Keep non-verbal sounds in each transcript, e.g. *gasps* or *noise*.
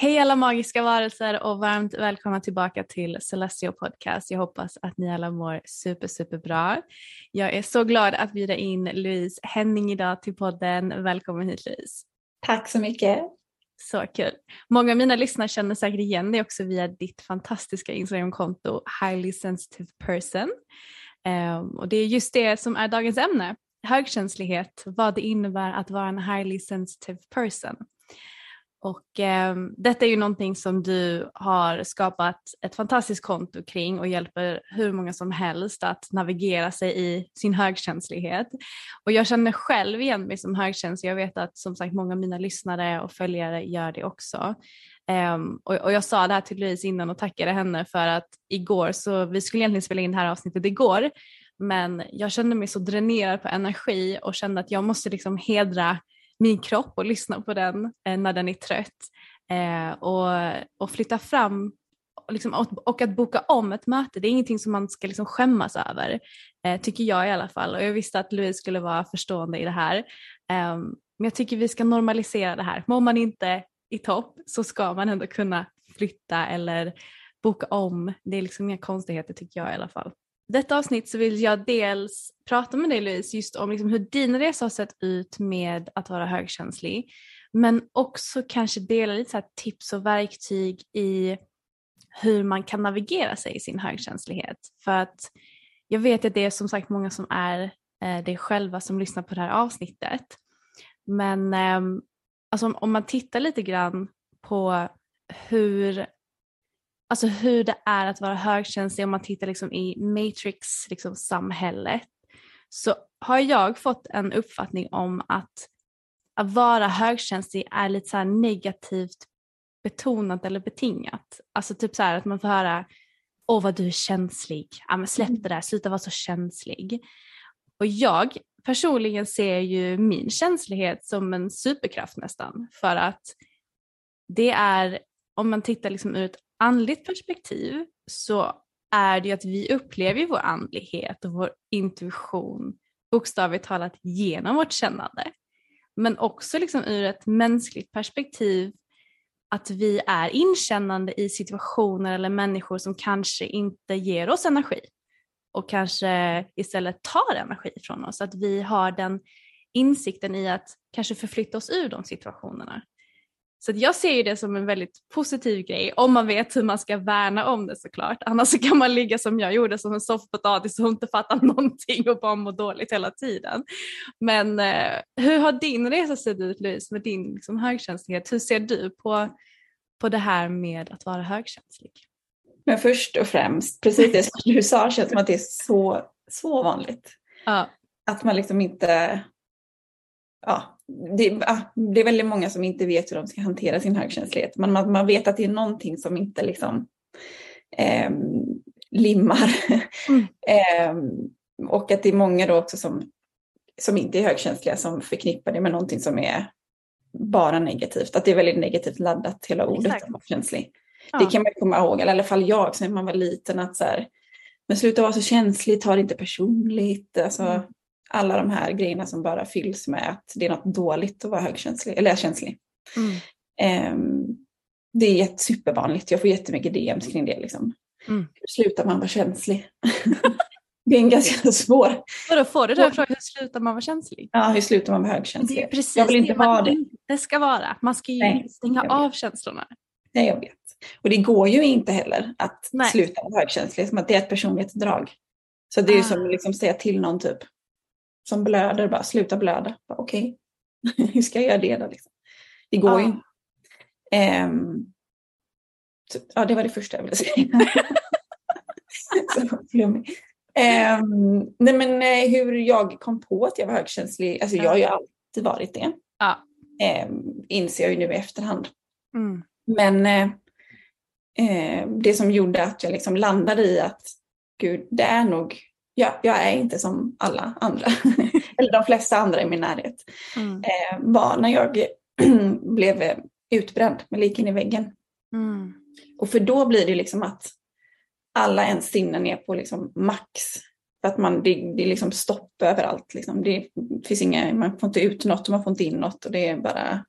Hej alla magiska varelser och varmt välkomna tillbaka till Celestial Podcast. Jag hoppas att ni alla mår super, super bra. Jag är så glad att bjuda in Louise Henning idag till podden. Välkommen hit Louise. Tack så mycket. Så kul. Många av mina lyssnare känner säkert igen dig också via ditt fantastiska Instagramkonto Highly Sensitive Person. Um, och det är just det som är dagens ämne, högkänslighet, vad det innebär att vara en highly sensitive person. Och eh, detta är ju någonting som du har skapat ett fantastiskt konto kring och hjälper hur många som helst att navigera sig i sin högkänslighet. Och jag känner själv igen mig som högkänslig. Jag vet att som sagt många av mina lyssnare och följare gör det också. Um, och, och, jag sa det här till Louise innan och tackade henne för att igår så, vi skulle egentligen spela in det här avsnittet igår, men jag kände mig så dränerad på energi och kände att jag måste liksom hedra min kropp och lyssna på den eh, när den är trött eh, och, och flytta fram liksom, och, och, att boka om ett möte, det är ingenting som man ska liksom skämmas över, eh, tycker jag i alla fall. Och jag visste att Louise skulle vara förstående i det här. Ehm, men jag tycker vi ska normalisera det här. Mår man inte i topp så ska man ändå kunna flytta eller boka om. Det är liksom inga konstigheter tycker jag i alla fall detta avsnitt så vill jag dels prata med dig Louise just om liksom hur din resa har sett ut med att vara högkänslig. Men också kanske dela lite så tips och verktyg i hur man kan navigera sig i sin högkänslighet. För att jag vet att det är som sagt många som är eh, det själva som lyssnar på det här avsnittet. Men eh, alltså om, om man tittar lite grann på hur alltså hur det är att vara högkänslig om man tittar liksom i matrix-samhället liksom, så har jag fått en uppfattning om att att vara högkänslig är lite så negativt betonat eller betingat. Alltså typ så att man får höra åh vad du är känslig, ja men släpp mm. det där, sluta vara så känslig. Och jag personligen ser ju min känslighet som en superkraft nästan för att det är, om man tittar liksom ur ett andligt perspektiv så är det ju att vi upplever vår andlighet och vår intuition bokstavligt talat genom vårt kännande. Men också liksom ur ett mänskligt perspektiv att vi är inkännande i situationer eller människor som kanske inte ger oss energi och kanske istället tar energi från oss. Att vi har den insikten i att kanske förflytta oss ur de situationerna. Så jag ser ju det som en väldigt positiv grej om man vet hur man ska värna om det såklart. Annars så kan man ligga som jag gjorde som en soffpotatis och inte fatta *laughs* någonting och bara må dåligt hela tiden. Men eh, hur har din resa sett ut Louise med din liksom, högkänslighet? Hur ser du på, på det här med att vara högkänslig? Men först och främst, precis det som du sa känns som att det är så, så vanligt. Ja. Att man liksom inte... Ja, det, ja, det är väldigt många som inte vet hur de ska hantera sin högkänslighet. Men man, man vet att det är någonting som inte liksom eh, limmar. Mm. *laughs* eh, och att det är många då också som, som inte är högkänsliga som förknippar det med någonting som är bara negativt. Att det är väldigt negativt laddat hela ordet högkänslig. Ja. Det kan man komma ihåg, eller i alla fall jag sen man var liten att så här, men sluta vara så känslig, ta det inte personligt. Alltså, Mm. Alla de här grejerna som bara fylls med att det är något dåligt att vara högkänslig, eller känslig. Mm. Ehm, det är supervanligt, jag får jättemycket DMs kring det. Liksom. Mm. Hur slutar man vara känslig? *laughs* det är en ganska svår, Och då får du den frågan, hur slutar man vara känslig? ja hur slutar man vara Det är högkänslig? precis jag vill inte det man det. inte ska vara. Man ska ju Nej, stänga av känslorna. Nej, jag vet. Och det går ju inte heller att Nej. sluta vara högkänslig, som att det är ett personlighetsdrag. Så det är ju Ah. som att liksom säga till någon typ som blöder, bara sluta blöda. Okej, *laughs* hur ska jag göra det då? Liksom? Det går Ah. ju inte. Ehm, så, ja, det var det första jag ville säga. *laughs* så flummig. Ehm, nej men eh, hur jag kom på att jag var högkänslig, alltså jag har ju alltid varit det. Ja. Ehm, inser jag ju nu i efterhand. Mm. Men eh, det som gjorde att jag liksom landade i att gud, det är nog, ja, jag är inte som alla andra. *laughs* Eller de flesta andra i min närhet. Mm. Eh, var när jag *clears throat* blev eh, utbränd med liken i väggen. Mm. Och för då blir det liksom att alla ens sinnen är på liksom max. För att man, det, det är liksom stopp överallt. Liksom. Det finns inga, man får inte ut något och man får inte in något och det är bara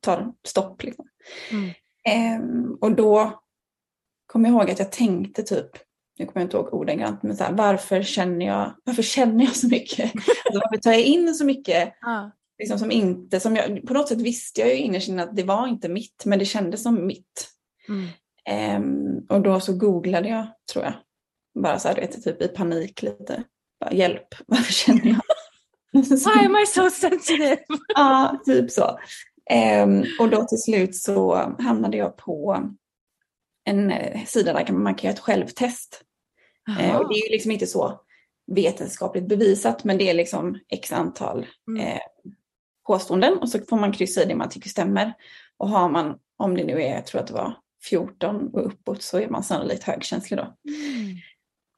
tar stopp. Liksom. Mm. Ehm, och då kom jag ihåg att jag tänkte typ, nu kommer jag inte ihåg ordagrant, men så här, varför känner jag, varför känner jag så mycket? Alltså, varför tar jag in så mycket Ja. liksom, som inte, som jag, på något sätt visste jag ju innerst inne att det var inte mitt, men det kändes som mitt. Mm. Ehm, och då så googlade jag, tror jag, bara så här, du vet, typ i panik lite, bara, hjälp, *laughs* varför känner jag? Why am I so sensitive? Ja, typ så. Ehm, och då till slut så hamnade jag på en eh, sida där man kan göra ett självtest. Eh, och det är ju liksom inte så vetenskapligt bevisat, men det är liksom x antal Mm. eh, påståenden och så får man kryssa i det man tycker stämmer. Och har man, om det nu är, jag tror att det var 14 och uppåt, så är man sannolikt högkänslig då. Mm.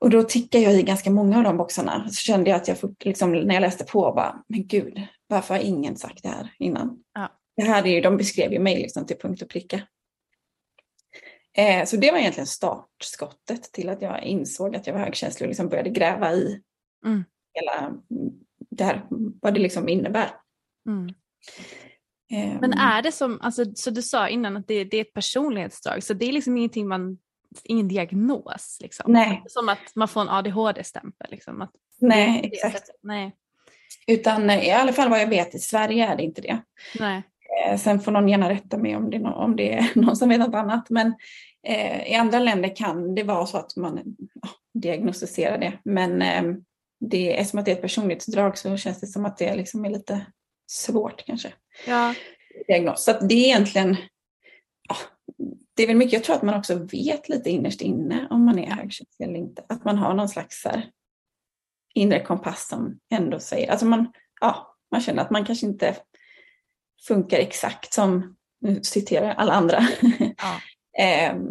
Och då tickade jag i ganska många av de boxarna. Så kände jag att jag fick, liksom, när jag läste på, bara, men gud, varför har ingen sagt det här innan? Ja. Det här är ju, de beskrev ju mig liksom till punkt och pricka. Eh, så det var egentligen startskottet till att jag insåg att jag var högkänslig och liksom började gräva i Mm. hela mm, det här, vad det liksom innebär. Mm. Eh, Men är det som, alltså, så du sa innan att det, det är ett personlighetsdrag, så det är liksom ingenting man, ingen diagnos liksom? Nej. Som att man får en ADHD-stämpel liksom? Att Nej, exakt. Nej. Utan eh, i alla fall vad jag vet, i Sverige är det inte det. Nej. Eh, Sen får någon gärna rätta mig om det, är nå- om det är *laughs* någon som vet något annat. Men eh, i andra länder kan det vara så att man ja, diagnostiserar det. Men eh, det, eftersom att det är ett personlighetsdrag så känns det som att det liksom är lite svårt kanske. Ja. Diagnos. Så att det är egentligen, ja, det är väl mycket, jag tror att man också vet lite innerst inne om man är högkänslig eller inte. Att man har någon slags här, inre kompass som ändå säger, alltså man, ja, man känner att man kanske inte funkar exakt som, nu citerar jag alla andra. Ja. *laughs* Ehm,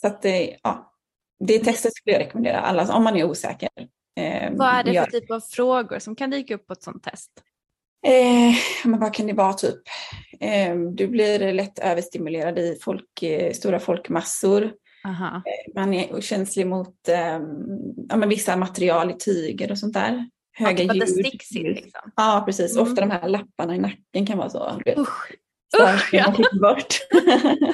så att det, ja, det testet skulle jag rekommendera alla, om man är osäker. ehm, Vad är det gör. för typ av frågor som kan dyka upp på ett sånt test? Eh, men vad kan det vara typ? Eh, du blir lätt överstimulerad i folk, eh, stora folkmassor. Aha. Man är känslig mot eh, ja, vissa material i tyger och sånt där. Höga Att det ljud. sticks in liksom. Ja, precis. Mm. Ofta de här lapparna i nacken kan vara så. Usch. Usch, ja. bort. *laughs*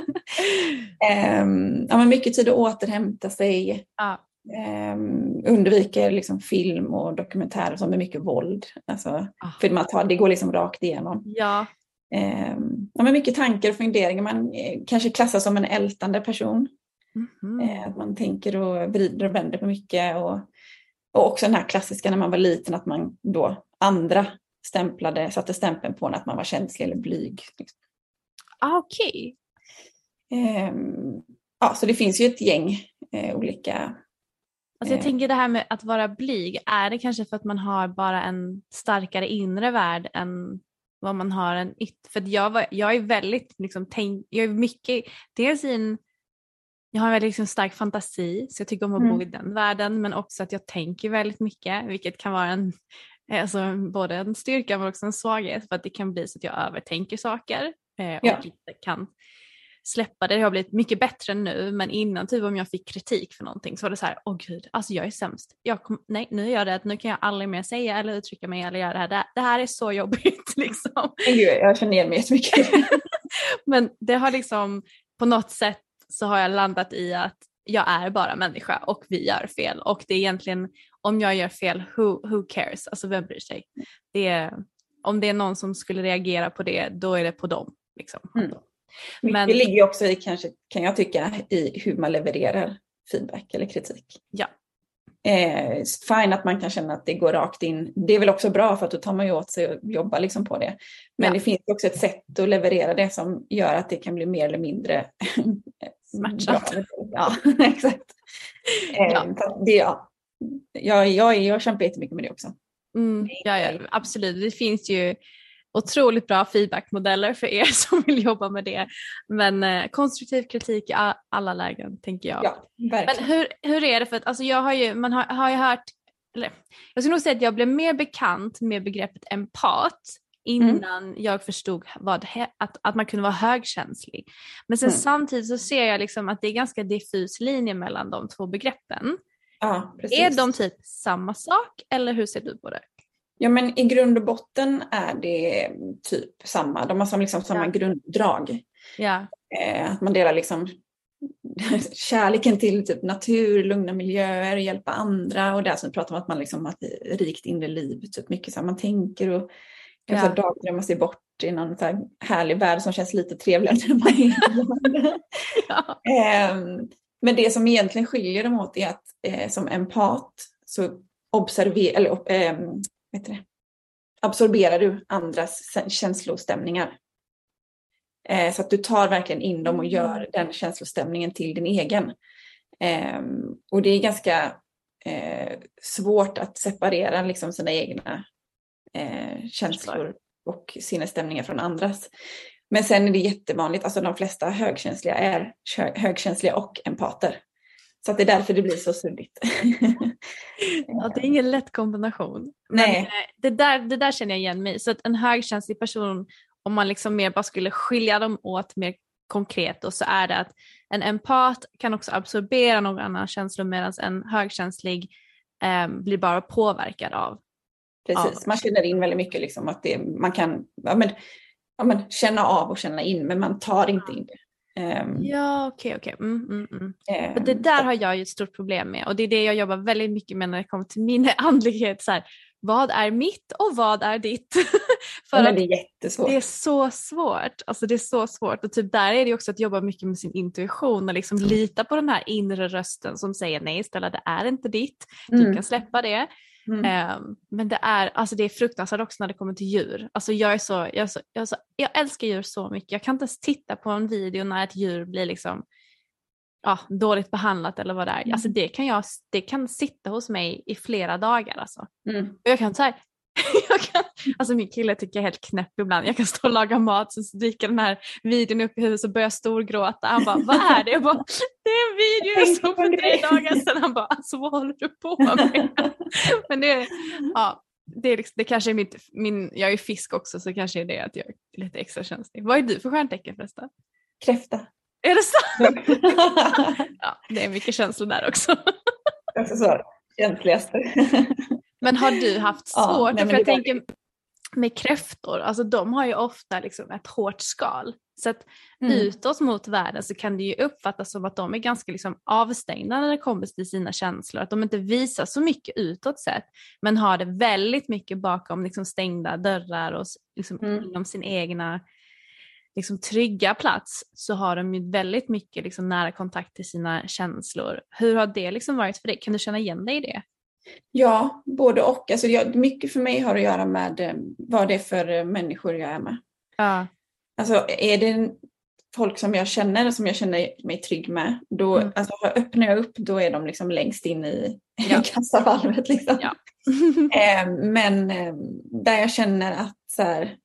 Ehm, ja, men mycket tid att återhämta sig. Ja. Ehm, undviker liksom film och dokumentärer som är mycket våld. Alltså, Ah. för man tar, det går liksom rakt igenom. Ja. Eh, ja, men mycket tankar och funderingar. Man eh, kanske klassas som en ältande person. Mhm. Eh, att man tänker och vrider och vänder på mycket. Och, och också den här klassiska när man var liten att man då andra stämplade, satte stämpeln på en att man var känslig eller blyg. Ah, Okej. Ehm, ja, så det finns ju ett gäng eh, olika Alltså jag Eh. tänker det här med att vara blyg, är det kanske för att man har bara en starkare inre värld än vad man har en yttre? För jag, var, jag är väldigt, liksom, tänk, jag är mycket, dels i en, jag har en väldigt liksom, stark fantasi så jag tycker om att bo Mm. i den världen men också att jag tänker väldigt mycket vilket kan vara en, alltså, både en styrka men också en svaghet för att det kan bli så att jag övertänker saker eh, och Ja. inte kan släppa det. Det har blivit mycket bättre nu men innan typ om jag fick kritik för någonting så var det så här, åh gud, alltså jag är sämst. Jag kom, nej, nu är jag rädd, nu kan jag aldrig mer säga eller uttrycka mig eller göra det här. Det, det här är så jobbigt *laughs* liksom. Gud, jag känner igen mig jättemycket. *laughs* Men det har liksom på något sätt så har jag landat i att jag är bara människa och vi gör fel och det är egentligen om jag gör fel, who, who cares? Alltså vem bryr sig? Det är, om det är någon som skulle reagera på det, då är det på dem. Liksom. Mm. Men- Mycket ligger också i, kanske, kan jag tycka, i hur man levererar feedback eller kritik. Ja. Eh, fine att man kan känna att det går rakt in. Det är väl också bra för att då tar man ju åt sig och jobbar liksom på det. Men Ja. det finns också ett sätt att leverera det som gör att det kan bli mer eller mindre Smärtsamt. Ja, *laughs* exakt. Ja. att Det, ja. Jag, jag, jag kämpar jättemycket med det också. Mm, ja, ja, absolut. Det finns ju otroligt bra feedbackmodeller för er *laughs* som vill jobba med det. Men eh, konstruktiv kritik i alla lägen tänker jag. Ja, Men hur, hur är det? För att alltså, jag har ju, man har, har ju hört, eller jag skulle nog säga att jag blev mer bekant med begreppet empat innan jag förstod vad, att, att man kunde vara högkänslig. Men sen Mm. samtidigt så ser jag liksom att det är ganska diffus linje mellan de två begreppen. Ja. Är de typ samma sak eller hur ser du på det? Ja, men i grund och botten är det typ samma. De har som liksom samma Ja. grunddrag. Ja, Eh, att man delar liksom *laughs* kärleken till typ natur, lugna miljöer, hjälpa andra och där så pratar man om att man liksom har ett rikt inre liv, typ mycket så här man tänker och kan Ja. dagdrömma sig bort i någon så här härlig värld som känns lite trevligare än man är. *laughs* ja. Ehm, Men det som egentligen skiljer dem åt är att eh, som empat så observer, eller, det? absorberar du andras känslostämningar. Eh, så att du tar verkligen in dem och gör den känslostämningen till din egen. Ehm, och det är ganska eh, svårt att separera liksom, sina egna eh, känslor och sinnesstämningar från andras. Men sen är det jättevanligt, alltså de flesta högkänsliga är högkänsliga och empater. Så att det är därför det blir så suddigt. *laughs* ja, det är ingen lätt kombination. Nej. eh, det där, det där känner jag igen mig. Så att en högkänslig person, om man liksom mer bara skulle skilja dem åt mer konkret och så är det att en empat kan också absorbera någon annans känslor medan en högkänslig eh, blir bara påverkad av. Precis, Ja. man känner in väldigt mycket liksom att det, man kan ja, men, ja, men, känna av och känna in men man tar inte in det. Ehm, Ja, okej, okej. Mm, mm, mm. ehm, Och det där har jag ju ett stort problem med och det är det jag jobbar väldigt mycket med när det kommer till min *laughs* andlighet. Så här, vad är mitt och vad är ditt? *laughs* För men det är jättesvårt. det är så svårt. Alltså det är så svårt och typ där är det också att jobba mycket med sin intuition och liksom lita på den här inre rösten som säger nej Stella det är inte ditt. Du Mm, kan släppa det. Mm. Ehm, men det är, alltså det är fruktansvärt också när det kommer till djur. Alltså jag, är så, jag, är så, jag, är så, jag älskar djur så mycket. Jag kan inte ens titta på en video när ett djur blir liksom, ja, dåligt behandlat eller vad det är. Mm. Alltså det kan, jag, det kan sitta hos mig i flera dagar. Alltså. Mm. Och jag kan så här, *laughs* jag kan, alltså min kille tycker jag är helt knäpp ibland. Jag kan stå och laga mat så dyker den här videon upp i huvudet och börjar storgråta. Han bara, vad är det? Jag bara, det är en video jag såg för tre dagar sedan. Han bara, alltså vad håller du på med? *laughs* Men det, ja, det, är liksom, det kanske är mitt, min, jag är fisk också så kanske är det att jag är lite extra känslig. Vad är du för stjärntecken förresten? Kräfta. Är det sant? Ja, *laughs* det är mycket känslor där också. Också så känsligaste. Men har du haft Ja, svårt? nej, men för jag tänker med kräftor, alltså de har ju ofta liksom ett hårt skal. Så att Mm. utåt mot världen så kan det ju uppfattas som att de är ganska liksom avstängda när det kommer till sina känslor. Att de inte visar så mycket utåt sett men har det väldigt mycket bakom liksom stängda dörrar och liksom Mm. inom sin egna liksom trygga plats så har de ju väldigt mycket liksom nära kontakt till sina känslor. Hur har det liksom varit för dig? Kan du känna igen dig i det? Ja, både och. Alltså, jag, mycket för mig har att göra med eh, vad det är för eh, människor jag är med. Ja. Alltså är det, folk som jag känner som jag känner mig trygg med, då Mm. alltså, öppnar jag upp då är de liksom längst in i Ja. kassavalvet. Liksom. Ja. *laughs* Eh, men eh, där jag känner att så här,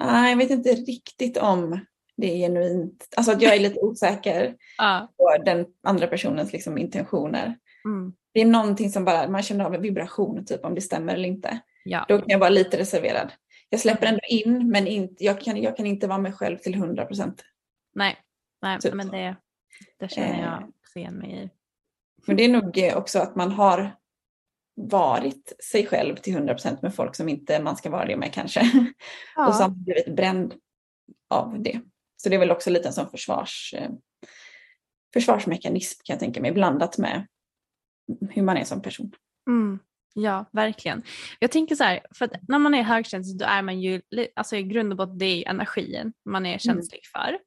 nej, jag vet inte riktigt om det är genuint. Alltså att jag är lite osäker ja. på den andra personens liksom, intentioner. Mm. Det är någonting som bara, man känner av en vibration typ om det stämmer eller inte. ja. Då kan jag vara lite reserverad. Jag släpper ändå in men inte, jag, kan, jag kan inte vara mig själv till 100 procent. Nej, Nej Typ men det, det känner Eh. jag också igen mig i. Men det är nog eh, också att man har varit sig själv till 100 procent med folk som inte man ska vara det med kanske. Och så har man blivit bränd av det. Så det är väl också lite en sån försvars, eh, försvarsmekanism kan jag tänka mig, blandat med hur man är som person. Mm, ja, verkligen. Jag tänker så här, för när man är högkänslig då är man ju, alltså i grund och botten det är energin man är känslig för.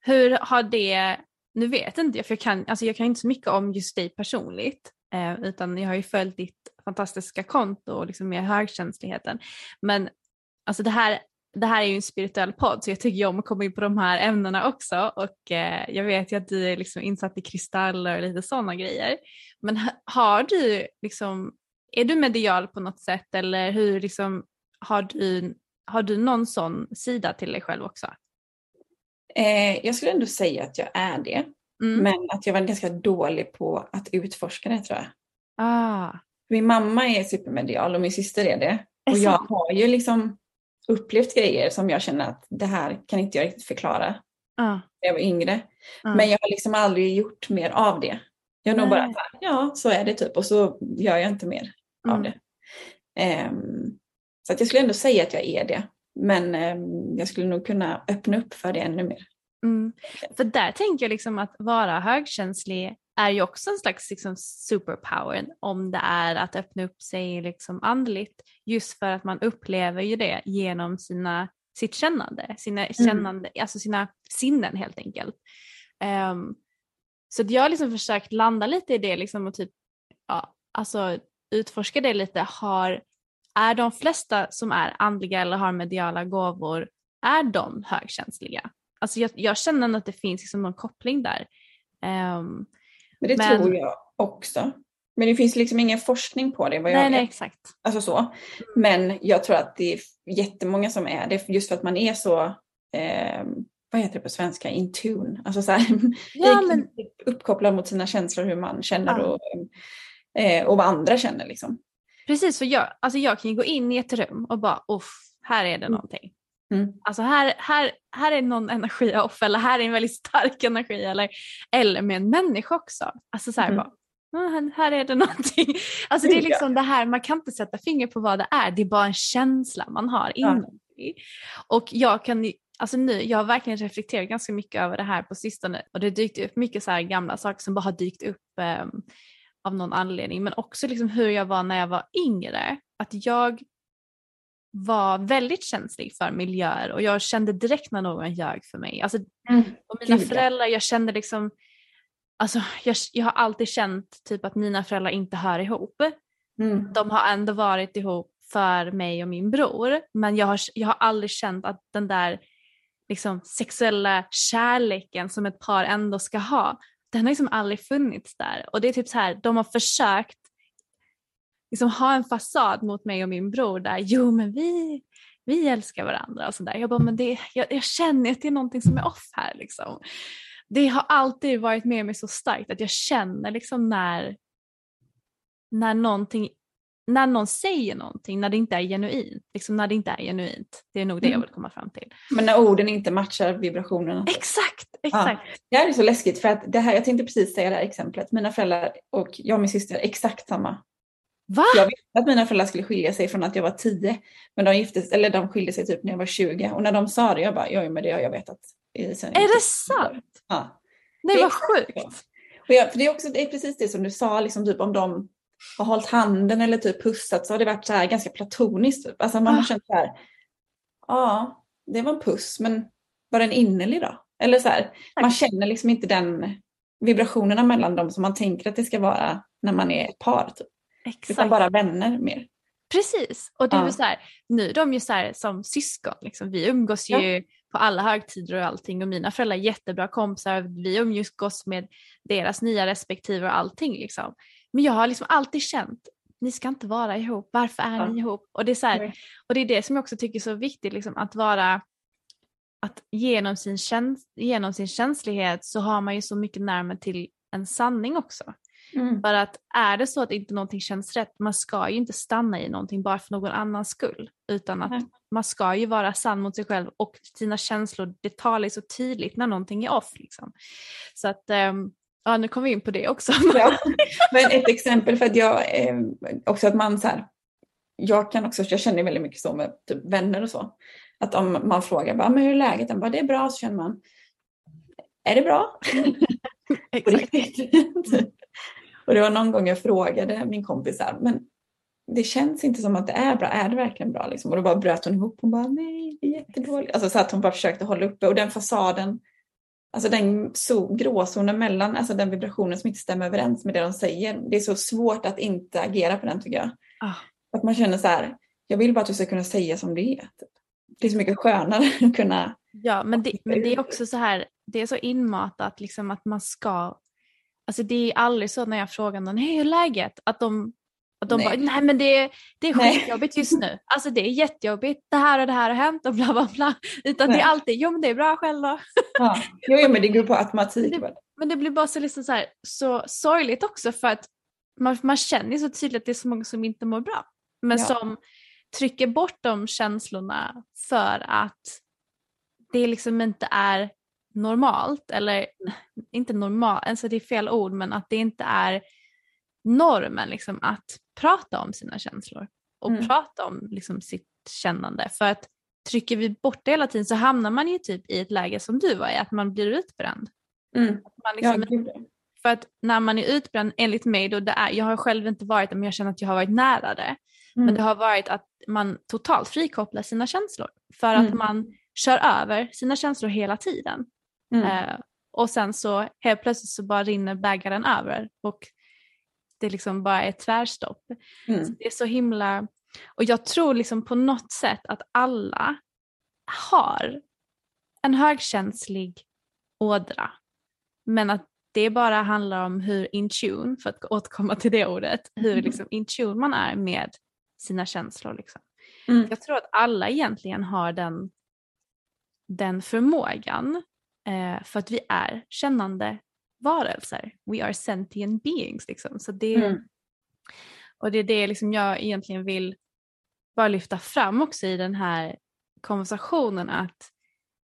Hur har det, nu vet inte jag, för jag kan, alltså jag kan inte så mycket om just dig personligt, eh, utan jag har ju följt ditt fantastiska konto och liksom med högkänsligheten. Men alltså det här, det här är ju en spirituell podd så jag tycker ju om att komma in på de här ämnena också och eh, jag vet ju att du är liksom insatt i kristaller och lite sådana grejer. Men ha- har du liksom, är du medial på något sätt eller hur liksom, har du, har du någon sån sida till dig själv också? Eh, jag skulle ändå säga att jag är det, Mm. men att jag var ganska dålig på att utforska det tror jag. Ah, Min mamma är supermedial och min syster är det. Och jag har ju liksom upplevt grejer som jag känner att det här kan inte jag riktigt förklara ah, när jag var yngre. ah. Men jag har liksom aldrig gjort mer av det. Jag har nog bara ja så är det typ och så gör jag inte mer av Mm. det. Ehm, så att jag skulle ändå säga att jag är det. Men ehm, jag skulle nog kunna öppna upp för det ännu mer. Mm. För där tänker jag liksom att vara högkänslig är ju också en slags liksom superpower om det är att öppna upp sig liksom andligt just för att man upplever ju det genom sina, sitt kännande, sina, kännande alltså sina sinnen helt enkelt. Ehm, så jag har liksom försökt landa lite i det liksom och typ, ja, alltså utforska det lite. Har, är de flesta som är andliga eller har mediala gåvor, är de högkänsliga? Alltså jag, jag känner att det finns liksom någon koppling där. Ehm, Men det Men- tror jag också. Men det finns liksom ingen forskning på det vad jag nej, vet. nej, exakt. Alltså så. Men jag tror att det är jättemånga som är det just för att man är så, eh, vad heter det på svenska, in tune. Alltså så här, *laughs* Ja, men- uppkopplad mot sina känslor, hur man känner Ja. och, eh, och vad andra känner. Liksom. Precis, för jag, alltså jag kan ju gå in i ett rum och bara, uff, här är det Mm. någonting. Mm. Alltså här, här, här är någon energi off eller här är en väldigt stark energi eller, eller med en människa också. Alltså så här Mm. bara, "Ah, här- är det någonting. *laughs* Alltså det är Ja. liksom det här, man kan inte sätta finger på vad det är, det är bara en känsla man har Ja. inuti. Och jag kan Alltså nu, jag har verkligen reflekterat ganska mycket över det här på sistone och det dykt upp mycket så gamla saker som bara har dykt upp ehm, av någon anledning. Men också liksom hur jag var när jag var yngre. Att jag var väldigt känslig för miljöer och jag kände direkt när någon ljög för mig. Alltså, och mina Gud, föräldrar, jag kände liksom, alltså jag, jag har alltid känt typ att mina föräldrar inte hör ihop. Mm. De har ändå varit ihop för mig och min bror men jag har, jag har aldrig känt att den där liksom, sexuella kärleken som ett par ändå ska ha, den har liksom aldrig funnits där. Och det är typ så här, de har försökt liksom ha en fasad mot mig och min bror där, jo men vi, vi älskar varandra och sådär. Jag bara, men det, jag, jag känner att det är någonting som är off här liksom. Det har alltid varit med mig så starkt att jag känner liksom när, när någonting när någon säger någonting, när det inte är genuint. Liksom när det inte är genuint. Det är nog det jag Mm. vill komma fram till. Men när orden inte matchar vibrationerna. Exakt, exakt. Det här är så läskigt för att det här, jag tänkte precis säga det här exemplet. Mina föräldrar och jag och min syster är exakt samma. Va? Jag visste att mina föräldrar skulle skilja sig från att jag var 10. Men de, giftes, eller de skilde sig typ när jag var 20. Och när de sa det, jag bara, ja men det har jag vetat. Sen Är det sant? Ja. Nej Det vad sjukt. Och jag, för det är, också, det är precis det som du sa, liksom typ om de har hållit handen eller typ pussat så har det varit så här ganska platoniskt. Typ. Alltså man har Ah. känt så här, ja det var en puss men var den innerlig då? Eller så här, man känner liksom inte den vibrationerna mellan dem som man tänker att det ska vara när man är ett par. Typ. Utan Exakt. bara vänner mer. Precis. Och det är Ja. så här, nu är de ju så här som syskon. Liksom. Vi umgås ju på alla högtider och allting och mina föräldrar är jättebra kompisar, vi umgås med deras nya respektive och allting liksom. Men jag har liksom alltid känt, ni ska inte vara ihop, varför är ja. ni ihop? Och det är, så här, och det är det som jag också tycker är så viktigt, liksom, att vara att genom sin, käns genom sin känslighet så har man ju så mycket närmare till en sanning också. Mm. För att är det så att inte någonting känns rätt, man ska ju inte stanna i någonting bara för någon annans skull. Utan att mm. man ska ju vara sann mot sig själv och sina känslor, det talar ju så tydligt när någonting är off. Liksom. Så att, um, ja nu kom vi in på det också. *laughs* Ja. Men ett exempel för att jag, eh, också att man så här, jag kan också, jag känner väldigt mycket så med typ vänner och så. Att om man frågar, bara, men hur är läget? Den bara, det är bra, så känner man, är det bra? *laughs* *laughs* Exakt. Och det var någon gång jag frågade min kompis här, men det känns inte som att det är bra, är det verkligen bra? Liksom? Och då bara bröt hon ihop, hon bara, nej, det är jättedåligt. Alltså så att hon bara försökte hålla uppe och den fasaden, alltså den gråzonen mellan, alltså den vibrationen som inte stämmer överens med det de säger, det är så svårt att inte agera på den tycker jag. Ah. Att man känner så här, jag vill bara att du ska kunna säga som det är. Typ det är så mycket skönare att kunna... Ja, men det, men det är också så här, det är så inmatat liksom att man ska... Alltså det är aldrig så när jag frågar någon, hej hur är läget? Att de, att de nej. bara, nej men det, det är skitjobbigt just nu. Alltså det är jättejobbigt, det här och det här har hänt och bla bla bla. Utan nej. det är alltid, jo men det är bra själv då. Ja. Jo, jo men det går på automatik. Men det, men det blir bara så, liksom så, här, så sorgligt också för att man, man känner så tydligt att det är så många som inte mår bra. Men ja. som trycker bort de känslorna för att det liksom inte är normalt, eller inte normalt, alltså det är fel ord, men att det inte är normen liksom, att prata om sina känslor och mm. prata om liksom, sitt kännande. För att trycker vi bort det hela tiden så hamnar man ju typ i ett läge som du var i, att man blir utbränd. Mm. Man liksom, ja, för att när man är utbränd, enligt mig, då det är, jag har själv inte varit det men jag känner att jag har varit nära det. Mm. Men det har varit att man totalt frikopplar sina känslor för att mm. man kör över sina känslor hela tiden. Mm. Eh, och sen så helt plötsligt så bara rinner bägaren över och det liksom bara är tvärstopp. Mm. Så det är så himla, och jag tror liksom på något sätt att alla har en högkänslig ådra. Men att det bara handlar om hur in tune, för att återkomma till det ordet, hur mm. liksom in tune man är med sina känslor. Liksom. Mm. Jag tror att alla egentligen har den, den förmågan eh, för att vi är kännande varelser. We are sentient beings. Liksom. Så det, mm. Och det är det liksom jag egentligen vill bara lyfta fram också i den här konversationen att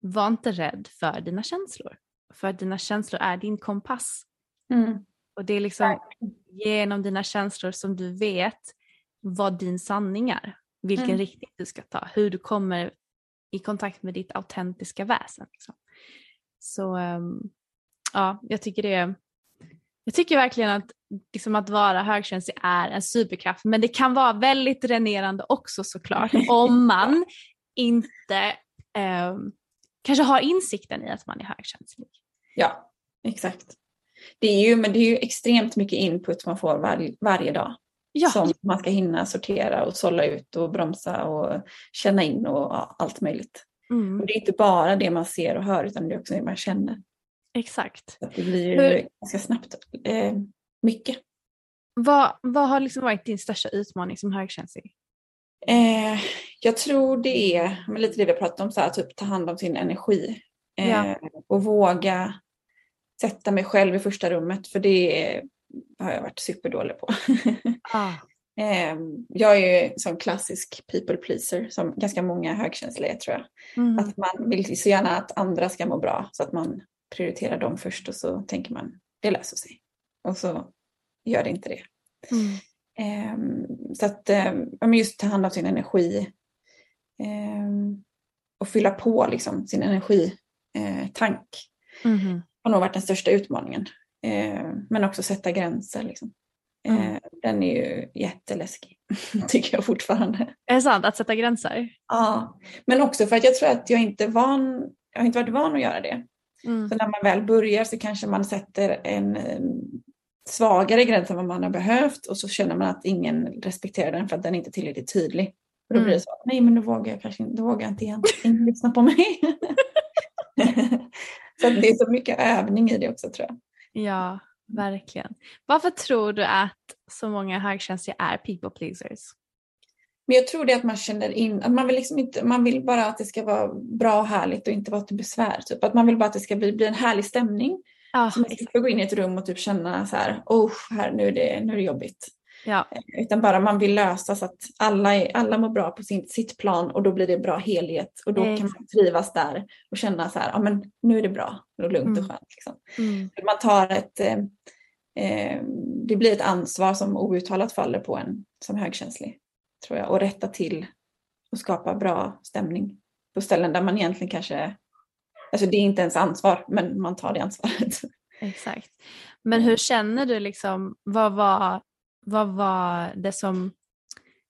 var inte rädd för dina känslor. För att dina känslor är din kompass. Mm. Och det är liksom genom dina känslor som du vet vad din sanning är, vilken mm. riktning du ska ta, hur du kommer i kontakt med ditt autentiska väsen. Liksom. Så um, ja, jag tycker det jag tycker verkligen att, liksom att vara högkänslig är en superkraft men det kan vara väldigt dränerande också såklart *laughs* om man inte eh, kanske har insikten i att man är högkänslig. Ja, exakt. Det är ju, men det är ju extremt mycket input man får var, varje dag ja. som man ska hinna sortera och sålla ut och bromsa och känna in och allt möjligt. Mm. Och det är inte bara det man ser och hör utan det är också det man känner. Exakt. Så det blir Hur... ganska snabbt eh, mycket. Vad, vad har liksom varit din största utmaning som högkänslig? Eh, jag tror det är lite det vi har pratat om, så här, typ ta hand om sin energi. Eh, ja. Och våga sätta mig själv i första rummet för det har jag varit superdålig på. *laughs* Ah. Ehm, jag är ju som klassisk people pleaser som ganska många högkänsliga är tror jag. Mm. Att man vill så gärna att andra ska må bra så att man prioriterar dem först och så tänker man det löser sig. Och så gör det inte det. Mm. Um, så att um, just ta hand om sin energi och fylla på liksom, sin energitank uh, mm. har nog varit den största utmaningen. Eh, men också sätta gränser. Liksom. Eh, mm. Den är ju jätteläskig, *laughs* tycker jag fortfarande. Är det sant, att sätta gränser? Ja, men också för att jag tror att jag inte, van, jag har inte varit van att göra det. Mm. Så när man väl börjar så kanske man sätter en svagare gräns än vad man har behövt och så känner man att ingen respekterar den för att den inte är tillräckligt tydlig. Och då blir det mm. så, nej men då vågar jag kanske då vågar jag inte igen, ingen lyssnar på mig. *laughs* Så det är så mycket övning i det också tror jag. Ja, verkligen. Varför tror du att så många högkänsliga är people pleasers? Men jag tror det att man känner in, att man vill liksom inte, man vill bara att det ska vara bra och härligt och inte vara till besvär. Typ. Att man vill bara att det ska bli, bli en härlig stämning. Ja, Så man slipper gå in i ett rum och typ känna så här, oh, här, nu, är det, nu är det jobbigt. ja, Utan bara man vill lösa så att alla, är, alla mår bra på sin, sitt plan och då blir det bra helhet. Och då kan Exakt. man trivas där och känna så här, ja men nu är det bra och lugnt och Mm. skönt. Liksom. mm, Man tar ett, eh, det blir ett ansvar som outtalat faller på en som högkänslig. Tror jag. Och rätta till och skapa bra stämning på ställen där man egentligen kanske, alltså det är inte ens ansvar, men man tar det ansvaret. exakt. Men hur känner du liksom, vad var, vad var det som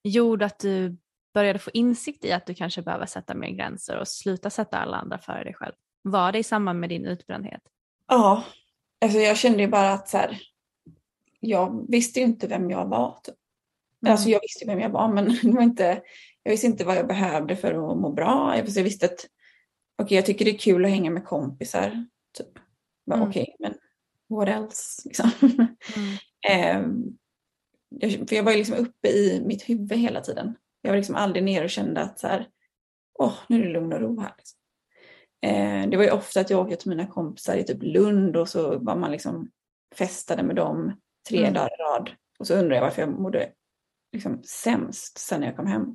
gjorde att du började få insikt i att du kanske behöver sätta mer gränser och sluta sätta alla andra före dig själv? Var det i samband med din utbrändhet? Ja, alltså jag kände ju bara att så här, jag visste ju inte vem jag var. Typ. Mm. Alltså jag visste vem jag var men *laughs* det var inte, jag visste inte vad jag behövde för att må bra. Jag jag visste att okej, jag tycker det är kul att hänga med kompisar. Typ. Mm. Okej, men what else? Liksom. Mm. *laughs* Ehm, jag, för jag var ju liksom uppe i mitt huvud hela tiden. Jag var liksom aldrig nere och kände att så här, åh, nu är det lugn och ro här. Liksom. Eh, det var ju ofta att jag åkte till mina kompisar i typ Lund och så var man liksom festade med dem tre Mm. dagar i rad. Och så undrade jag varför jag mådde liksom sämst sen när jag kom hem.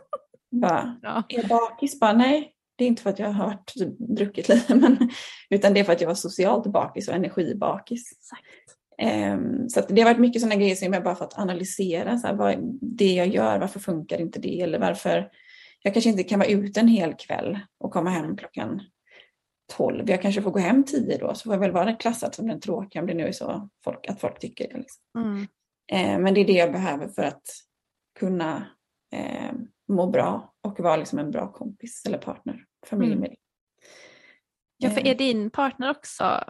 *laughs* Bara, Ja. är jag bakis? Bara, nej, det är inte för att jag har varit, typ, druckit lite, *laughs* men, utan det är för att jag var socialt bakis och energibakis. Exakt. Ehm, så det har varit mycket sådana grejer som jag bara fått analysera. Så här, vad det jag gör, varför funkar inte det? Eller varför jag kanske inte kan vara ute en hel kväll och komma hem klockan 12. Jag kanske får gå hem 10 då, så får jag väl vara klassad som den tråkiga om det nu är så folk, att folk tycker det. Liksom. Mm. Eh, men det är det jag behöver för att kunna eh, må bra och vara liksom en bra kompis eller partner, familjemedlem. Ja, för Eh. är din partner också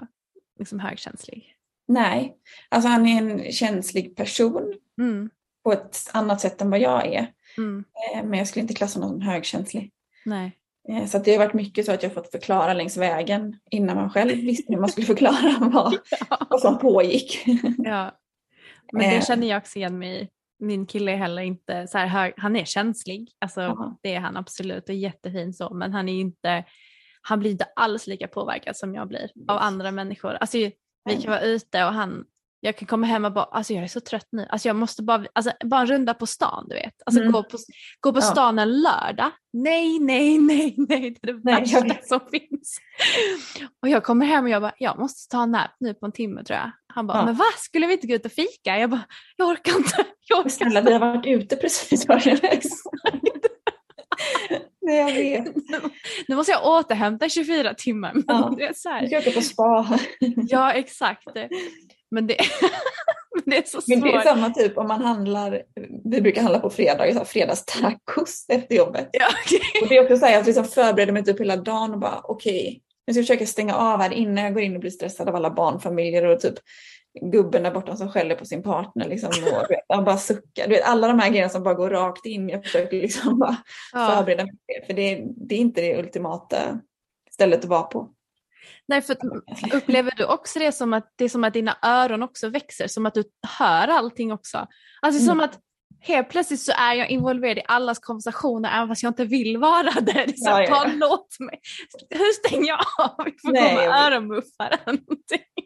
liksom högkänslig? Nej, alltså han är en känslig person Mm. på ett annat sätt än vad jag är. Mm. Eh, Men jag skulle inte klassa honom som högkänslig. Nej. Eh, Så att det har varit mycket så att jag fått förklara längs vägen innan man själv visste hur man skulle förklara *laughs* vad, vad som pågick. Ja. Men det Eh. känner jag också igen mig i. Min kille är heller inte så här hög, han är känslig, alltså Ja. det är han absolut och jättefin så, men han är inte, han blir inte alls lika påverkad som jag blir av andra människor. Alltså vi kan vara ute och han, jag kan komma hem och bara, alltså jag är så trött nu, alltså jag måste bara, alltså bara en runda på stan du vet, alltså Mm. gå på, gå på Ja. stan en lördag, nej, nej, *laughs* nej, nej, det är det Nej, jag värsta vet. som finns. Och jag kommer hem och jag bara, jag måste ta en nap nu på en timme tror jag. Han bara, Ja. men va, skulle vi inte gå ut och fika? Jag bara, jag orkar inte. *laughs* Jag orkar snälla, inte. vi har varit ute precis. *laughs* Nej, jag vet. Nu måste jag återhämta 24 timmar. Men Ja. det är så här. ska åka på spa. Ja, exakt. Men det, *laughs* men det är så Men det är svårt. samma typ om man handlar, vi brukar handla på fredagar, fredagstacos efter jobbet. Ja, okej. Och det är också så här, jag liksom förbereder mig typ hela dagen och bara okej, nu ska jag försöka stänga av här innan jag går in och blir stressad av alla barnfamiljer och typ gubben där borta som skäller på sin partner liksom och vet, han bara suckar. Du vet, alla de här grejerna som bara går rakt in. Jag försöker liksom bara Ja. förbereda mig för det, för det är inte det ultimata stället att vara på. Nej, för upplever du också det som att det är som att dina öron också växer, som att du hör allting också? Alltså som Mm. att helt plötsligt så är jag involverad i allas konversationer även fast jag inte vill vara *laughs* där. Det är så Ja, ja, låt mig. Hur stänger jag av? Vi får Nej, gå med jag öronmuffar eller.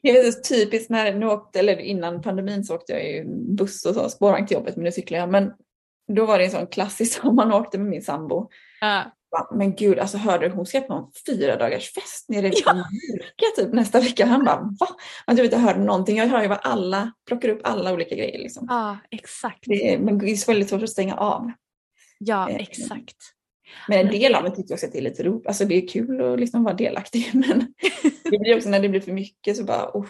Det är så typiskt när, nu åkte, eller innan pandemin så åkte jag ju buss och så, spårvagn till jobbet men nu cyklar jag. Men då var det en sån klassisk *laughs* som man åkte med min sambo. Ja. Men gud, alltså hörde du, hon ska på en fyra dagars fest nere i Mallorca typ nästa vecka. Han bara va? Man typ inte hörde någonting. Jag hör ju vad alla, plockar upp alla olika grejer liksom. ja, exakt. Det är, men det är väldigt svårt att stänga av. Ja, Eh, exakt. Men en del av mig tycker också att det är lite roligt. Alltså det är kul att liksom vara delaktig. *laughs* Men det blir också när det blir för mycket så bara, oh.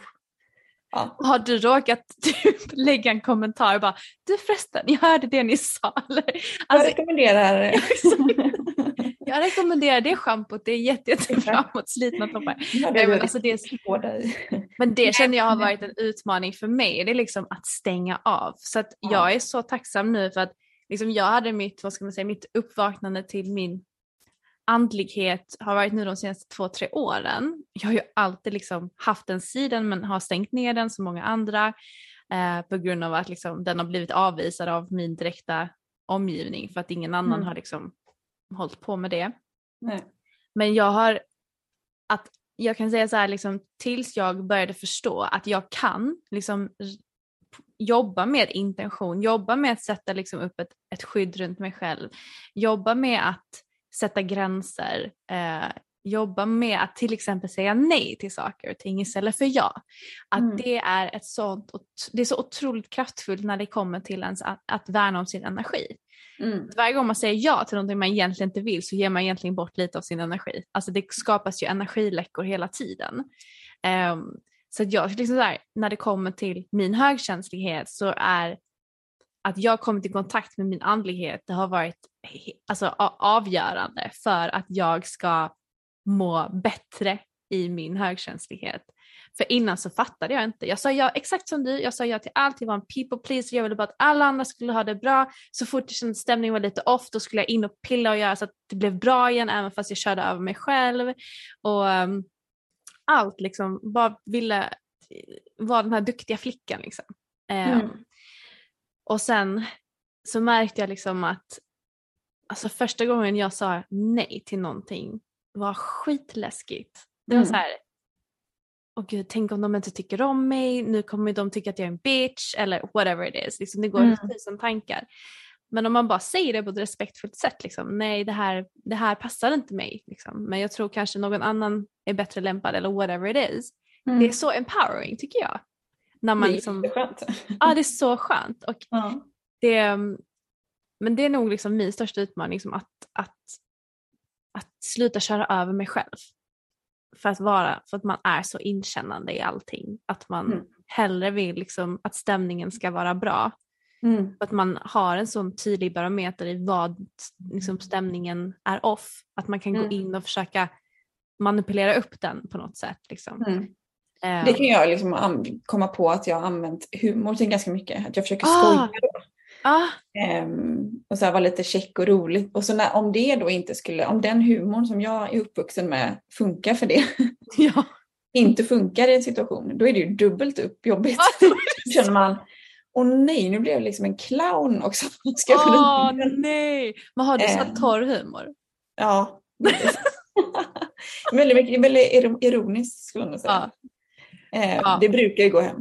ja. Har du råkat *laughs* typ lägga en kommentar och bara du förresten, jag hörde det ni sa. Eller, Jag alltså, rekommenderar *laughs* jag rekommenderar det schampot, det är jätte, jättebra mot slitna toppar. Ja, Nej, men alltså det är-. Men det känner jag har varit en utmaning för mig, det är liksom att stänga av. Så att Ja. jag är så tacksam nu för att liksom jag hade mitt, vad ska man säga, mitt uppvaknande till min andlighet har varit nu de senaste två, tre åren. Jag har ju alltid liksom haft den sidan men har stängt ner den som många andra eh, på grund av att liksom, den har blivit avvisad av min direkta omgivning för att ingen annan Mm. har liksom hållit på med det. Nej. Men jag har, att jag kan säga så här liksom tills jag började förstå att jag kan liksom jobba med intention, jobba med att sätta liksom upp ett, ett skydd runt mig själv, jobba med att sätta gränser, eh, jobba med att till exempel säga nej till saker och ting istället för ja. Att Mm. det är ett sånt, det är så otroligt kraftfullt när det kommer till ens att, att värna om sin energi. Mm. Varje gång man säger ja till någonting man egentligen inte vill så ger man egentligen bort lite av sin energi. Alltså det skapas ju energiläckor hela tiden. Um, så att jag, liksom så här, när det kommer till min högkänslighet så är att jag kommit i kontakt med min andlighet, det har varit alltså, avgörande för att jag ska må bättre i min högkänslighet. För innan så fattade jag inte. Jag sa ja exakt som du, jag sa ja till allt, jag var en people pleaser, jag ville bara att alla andra skulle ha det bra. Så fort det kändes stämningen var lite off då skulle jag in och pilla och göra så att det blev bra igen även fast jag körde över mig själv. Och ehm, allt liksom, bara ville vara den här duktiga flickan liksom. Ehm, Mm. Och sen så märkte jag liksom att alltså första gången jag sa nej till någonting var skitläskigt. Det var Mm. så här, åh gud, tänk om de inte tycker om mig, nu kommer de tycka att jag är en bitch eller whatever it is. Liksom, det går Mm. tusen tankar. Men om man bara säger det på ett respektfullt sätt, liksom, nej det här, det här passar inte mig. Liksom. Men jag tror kanske någon annan är bättre lämpad eller whatever it is. Mm. Det är så empowering tycker jag. När man Det är liksom, ja det är så skönt. Och Ja. det, men det är nog liksom min största utmaning, liksom att, att, att sluta köra över mig själv. För att, vara, för att man är så inkännande i allting. Att man Mm. hellre vill liksom att stämningen ska vara bra. Mm. För att man har en sån tydlig barometer i vad liksom, stämningen är off. Att man kan gå Mm. in och försöka manipulera upp den på något sätt. Liksom. Mm. Det kan jag liksom komma på att jag har använt humor till ganska mycket. Att jag försöker Ah. skoja. Ah, Ehm, och så här vara lite check och roligt. Och så när, om det då inte skulle, om den humorn som jag är uppvuxen med funkar för det, *laughs* ja. inte funkar i en situation, då är det ju dubbelt upp jobbigt. Ah, *laughs* känner man, åh nej, nu blev jag liksom en clown också. *laughs* Ska jag bli- nej! Men har du så här Eh. torr humor? Ja. väldigt, mycket, väldigt iro- ironiskt skulle nog säga. Eh, Ja. Det brukar ju gå hem.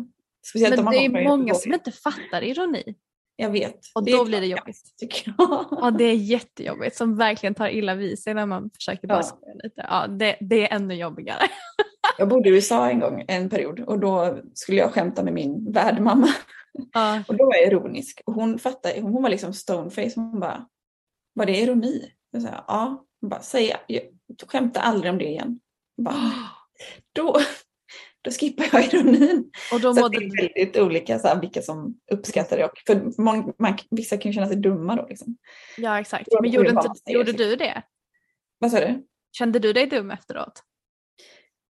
Speciellt om Men man det är många som inte fattar ironi. Jag vet. Och Det då blir det jobbigt. Tycker *laughs* jag. Ja det är jättejobbigt som verkligen tar illa vid sig när man försöker bara Ja. lite. Ja det, det är ännu jobbigare. *laughs* Jag bodde i USA en gång, en period, och då skulle jag skämta med min värdmamma. Ja. *laughs* Och då var jag ironisk. Hon fattade, hon var liksom stoneface. Hon bara, var det ironi? Jag sa, ja. Hon bara, säg, jag skämta aldrig om det igen. Jag bara, *gasps* då, då skippar jag ironin. Och då Så det är väldigt olika så här, vilka som uppskattar det. Och för många, man, vissa kan ju känna sig dumma då. Liksom. Ja exakt. Men gjorde, inte, gjorde sitt. du det? Vad sa du? Kände du dig dum efteråt?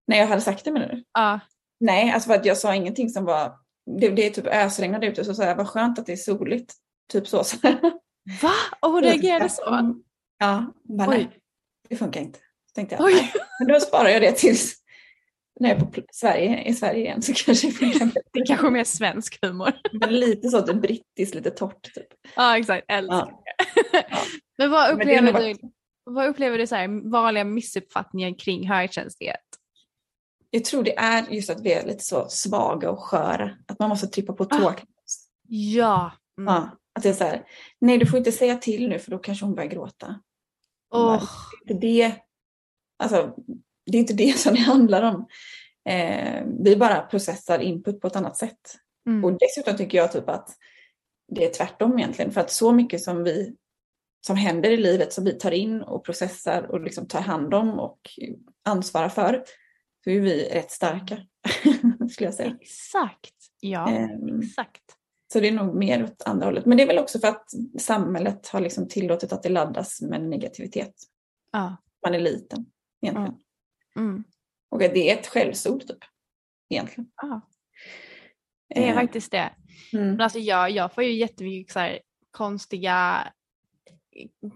När jag hade sagt det menar du? Ja. Nej, alltså för att jag sa ingenting som var... Det, det är typ ösregnade ute så sa jag, vad skönt att det är soligt. Typ så. så. Va? Och hon reagerade så? Ja, bara, nej, det funkar inte. Så tänkte jag, Oj. nej. Men då sparar jag det tills när jag är på Sverige, i Sverige igen så kanske *laughs* det är kanske mer svensk humor. Men lite så, typ brittiskt, lite torrt typ. Ja exakt, älskar Ja. det. *laughs* Men vad Men upplever bara- du, vad upplever du så här, vanliga missuppfattningar kring högkänslighet? Jag tror det är just att vi är lite så svaga och sköra. Att man måste trippa på tå. Ah. Ja. Mm. Ja, att det är så här, nej du får inte säga till nu för då kanske hon börjar gråta. Är inte det, alltså, det är inte det som det handlar om. Eh, vi bara processar input på ett annat sätt. mm. Och dessutom tycker jag typ att det är tvärtom egentligen. För att så mycket som vi som händer i livet som vi tar in och processar och liksom tar hand om och ansvarar för, så är vi rätt starka. *laughs* skulle jag säga. Exakt. Ja, Ehm, exakt. Så det är nog mer åt andra hållet. Men det är väl också för att samhället har liksom tillåtit att det laddas med negativitet. Ja. Man är liten egentligen. Mm. Och det är ett skällsord typ. Egentligen. Ja. Det är Eh, faktiskt det. mm. Men alltså jag, jag får ju jättemycket så här konstiga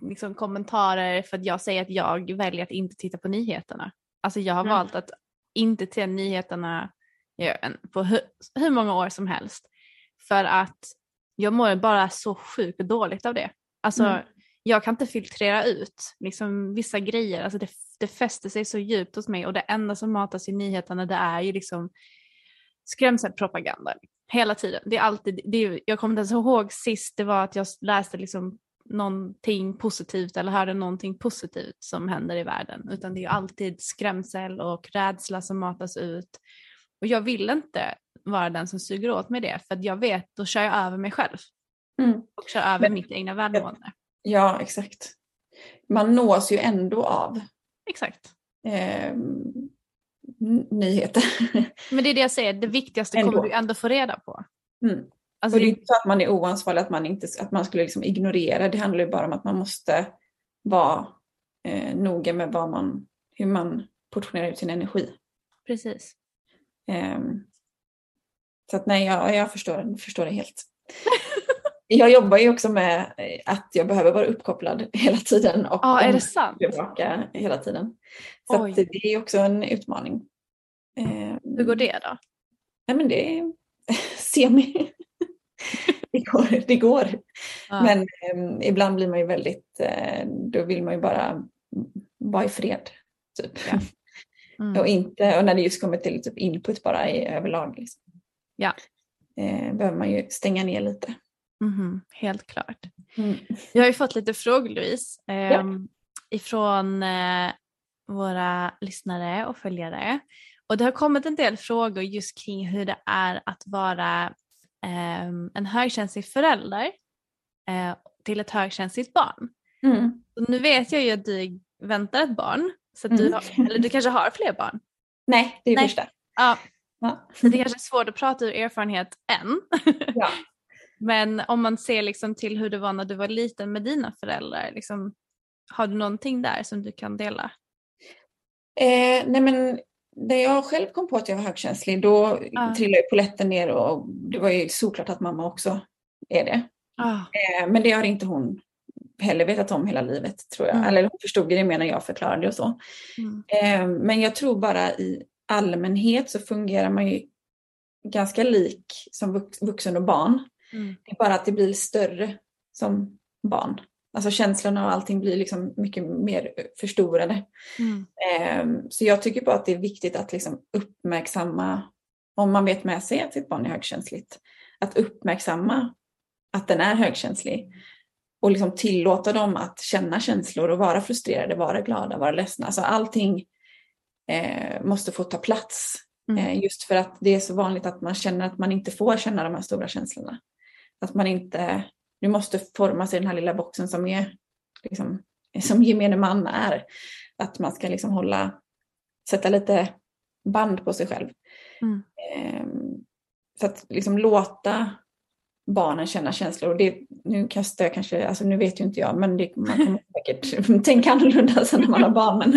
liksom, kommentarer för att jag säger att jag väljer att inte titta på nyheterna. Alltså jag har Mm. valt att inte se nyheterna på hur, hur många år som helst. För att jag mår bara så sjukt dåligt av det. Alltså Mm. Jag kan inte filtrera ut liksom, vissa grejer. Alltså det, det fäster sig så djupt hos mig och det enda som matas i nyheterna det är ju liksom skrämselpropaganda hela tiden. Det är alltid, det är, jag kommer inte ens ihåg sist det var att jag läste liksom någonting positivt eller hörde någonting positivt som händer i världen utan det är alltid skrämsel och rädsla som matas ut. Och jag vill inte vara den som suger åt mig det för jag vet då kör jag över mig själv Mm. och kör över Men- mitt egna välmående. Ja, exakt. Man nås ju ändå av Exakt. eh, nyheter. *laughs* Men det är det jag säger, det viktigaste Ändå. kommer du ändå få reda på. Mm. Alltså, Och det är inte så att man är oansvarig, att man, inte, att man skulle liksom ignorera. Det handlar ju bara om att man måste vara eh, noga med vad man, hur man portionerar ut sin energi. precis. Ehm, så att nej, jag, jag förstår, förstår det helt. *laughs* jag jobbar ju också med eh, att jag behöver vara uppkopplad *laughs* hela tiden och Ja, är det sant? bevaka hela tiden. Så det är också en utmaning. Ehm, Hur går det då? Nej men det är *laughs* semi. *laughs* det går. Det går. Ja. Men eh, ibland blir man ju väldigt, eh, då vill man ju bara vara i fred. Typ. Ja. Mm. och, inte, och när det just kommer till typ input bara i överlag. Liksom. Ja. Eh, behöver man ju stänga ner lite. Mhm, helt klart. Mm. Jag har ju fått lite frågor Louise ehm, ifrån eh, våra lyssnare och följare. Och det har kommit en del frågor just kring hur det är att vara ehm, en högkänslig förälder eh, till ett högkänsligt barn. Mm. Nu vet jag ju att du väntar ett barn, så du, Mm. har, eller du kanske har fler barn. Nej, det är Nej. första. Ja, Ja. så det kanske är svårt att prata ur erfarenhet än. Ja. *laughs* Men om man ser liksom till hur det var när du var liten med dina föräldrar, liksom, har du någonting där som du kan dela? Eh, nej men när jag själv kom på att jag var högkänslig då Ja. trillade ju polletten ner och det var ju såklart att mamma också är det. Ah, Eh, men det har inte hon heller vetat om hela livet tror jag. Mm. Eller hon förstod det mer när jag förklarade och så. mm, Eh, men jag tror bara i allmänhet så fungerar man ju ganska lik som vux- vuxen och barn. Mm, Det är bara att det blir större som barn. Alltså känslorna och allting blir liksom mycket mer förstorade. mm, Ehm, Så jag tycker bara att det är viktigt att liksom uppmärksamma, om man vet med sig att sitt barn är högkänsligt, att uppmärksamma att den är högkänslig och liksom tillåta dem att känna känslor och vara frustrerade, vara glada, vara ledsna. Alltså allting eh, måste få ta plats. Mm. Eh, just för att det är så vanligt att man känner att man inte får känna de här stora känslorna. Att man inte, du måste formas i den här lilla boxen som är liksom, som gemene man är. Att man ska liksom hålla, sätta lite band på sig själv. Mm. Ehm, så att liksom låta barnen känna känslor. Och det, nu kastar jag kanske, alltså nu vet ju inte jag, men det, man kommer *laughs* säkert tänka annorlunda sen när man har barn. Men,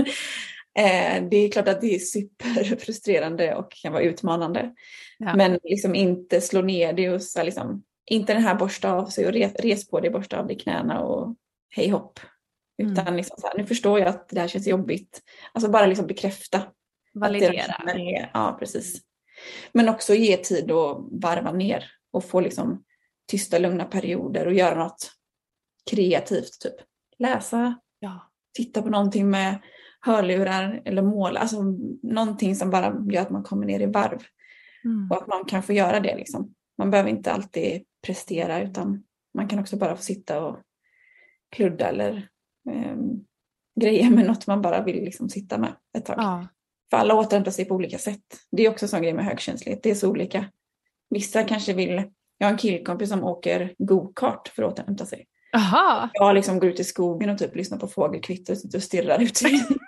eh, det är klart att det är superfrustrerande och kan vara utmanande. Ja. Men liksom inte slå ner det och så liksom, inte den här borsta av sig och res, res på dig, borsta av dig knäna och hej hopp. Utan Mm. liksom så här, nu förstår jag att det här känns jobbigt. Alltså bara liksom bekräfta. validera. är- Ja, precis. Men också ge tid att varva ner och få liksom tysta, lugna perioder och göra något kreativt. Typ läsa, Ja. titta på någonting med hörlurar eller måla. Alltså någonting som bara gör att man kommer ner i varv. Mm. Och att man kan få göra det. Liksom. Man behöver inte alltid prestera utan man kan också bara få sitta och kludda eller eh, greja med något man bara vill liksom sitta med ett tag. Ja. För alla återhämtar sig på olika sätt. Det är också en sån grej med högkänslighet. Det är så olika. Vissa kanske vill... Jag har en killkompis som åker go-kart för att återhämta sig. Aha. Jag liksom går ut i skogen och typ lyssnar på fågelkvitter och sitter och stirrar ut.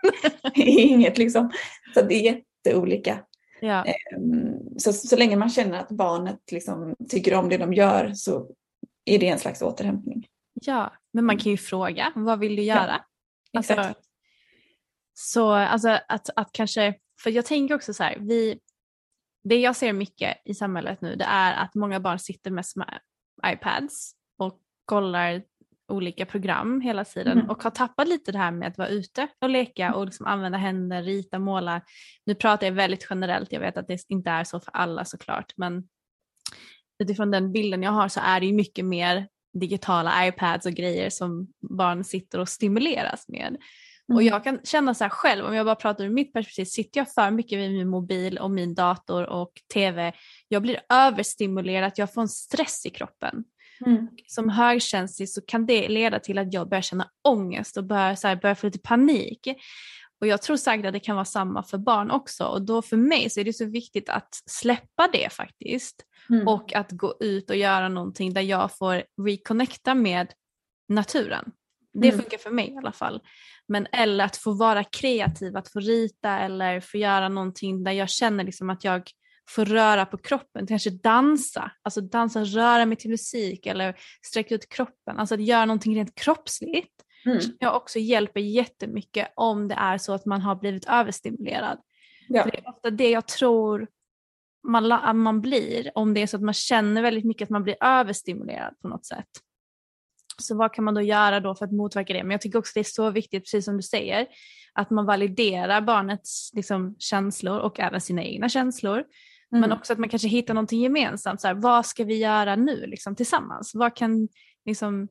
*laughs* inget liksom. Så det är jätteolika. Ja. Mm, Så, så länge man känner att barnet liksom tycker om det de gör så är det en slags återhämtning. ja, men man kan ju fråga, vad vill du göra? Alltså, Exakt. så alltså att, att kanske, för jag tänker också så här, vi, det jag ser mycket i samhället nu det är att många barn sitter med små iPads och kollar olika program hela tiden Mm. och har tappat lite det här med att vara ute och leka och liksom använda händer, rita, måla. Nu pratar jag väldigt generellt, jag vet att det inte är så för alla såklart men utifrån den bilden jag har så är det ju mycket mer digitala iPads och grejer som barn sitter och stimuleras med. Och Mm. jag kan känna så här själv, om jag bara pratar ur mitt perspektiv, sitter jag för mycket vid min mobil och min dator och tv, jag blir överstimulerad, jag får en stress i kroppen. Mm. Som högkänslig så kan det leda till att jag börjar känna ångest och börjar, så här, börjar få lite panik. Och jag tror säkert att det kan vara samma för barn också och då för mig så är det så viktigt att släppa det faktiskt Mm. och att gå ut och göra någonting där jag får reconnecta med naturen. Det Mm. funkar för mig i alla fall. Men eller att få vara kreativ, att få rita eller få göra någonting där jag känner liksom att jag får röra på kroppen, kanske dansa, alltså dansa, röra mig till musik eller sträcka ut kroppen, alltså att göra någonting rent kroppsligt. Mm. Jag också hjälper jättemycket om det är så att man har blivit överstimulerad. Ja. För det är ofta det jag tror man, man blir om det är så att man känner väldigt mycket att man blir överstimulerad på något sätt. Så vad kan man då göra då för att motverka det? Men jag tycker också det är så viktigt, precis som du säger, att man validerar barnets liksom, känslor och även sina egna känslor. Men Mm. också att man kanske hittar någonting gemensamt. Så här, vad ska vi göra nu liksom, tillsammans? Vad kan liksom,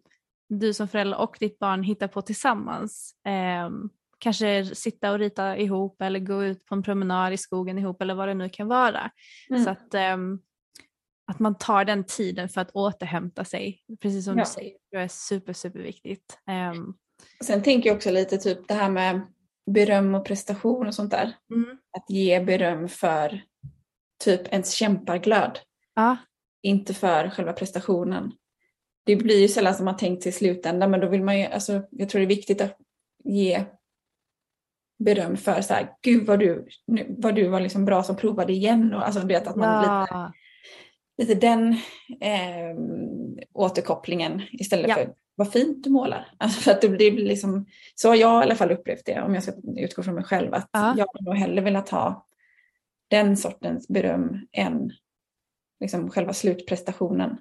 du som förälder och ditt barn hitta på tillsammans? Ehm, kanske sitta och rita ihop eller gå ut på en promenad i skogen ihop eller vad det nu kan vara. Mm. Så att, ehm, att man tar den tiden för att återhämta sig, precis som Ja. du säger. Det är super, superviktigt. Ehm, Sen tänker jag också lite typ det här med beröm och prestation och sånt där. mm. Att ge beröm för typ ens kämpaglöd. Ja, Inte för själva prestationen. Det blir ju sällan som man tänkt sig i slutändan men då vill man ju, alltså jag tror det är viktigt att ge beröm för så här, gud vad du, vad du var liksom bra som provade igen och alltså du vet att man lite, ja. lite den eh, återkopplingen istället Ja. för vad fint du målar. Alltså för att det blir liksom, så har jag i alla fall upplevt det om jag ska utgå från mig själv att Ja. jag har nog hellre velat ha den sortens beröm än liksom själva slutprestationen.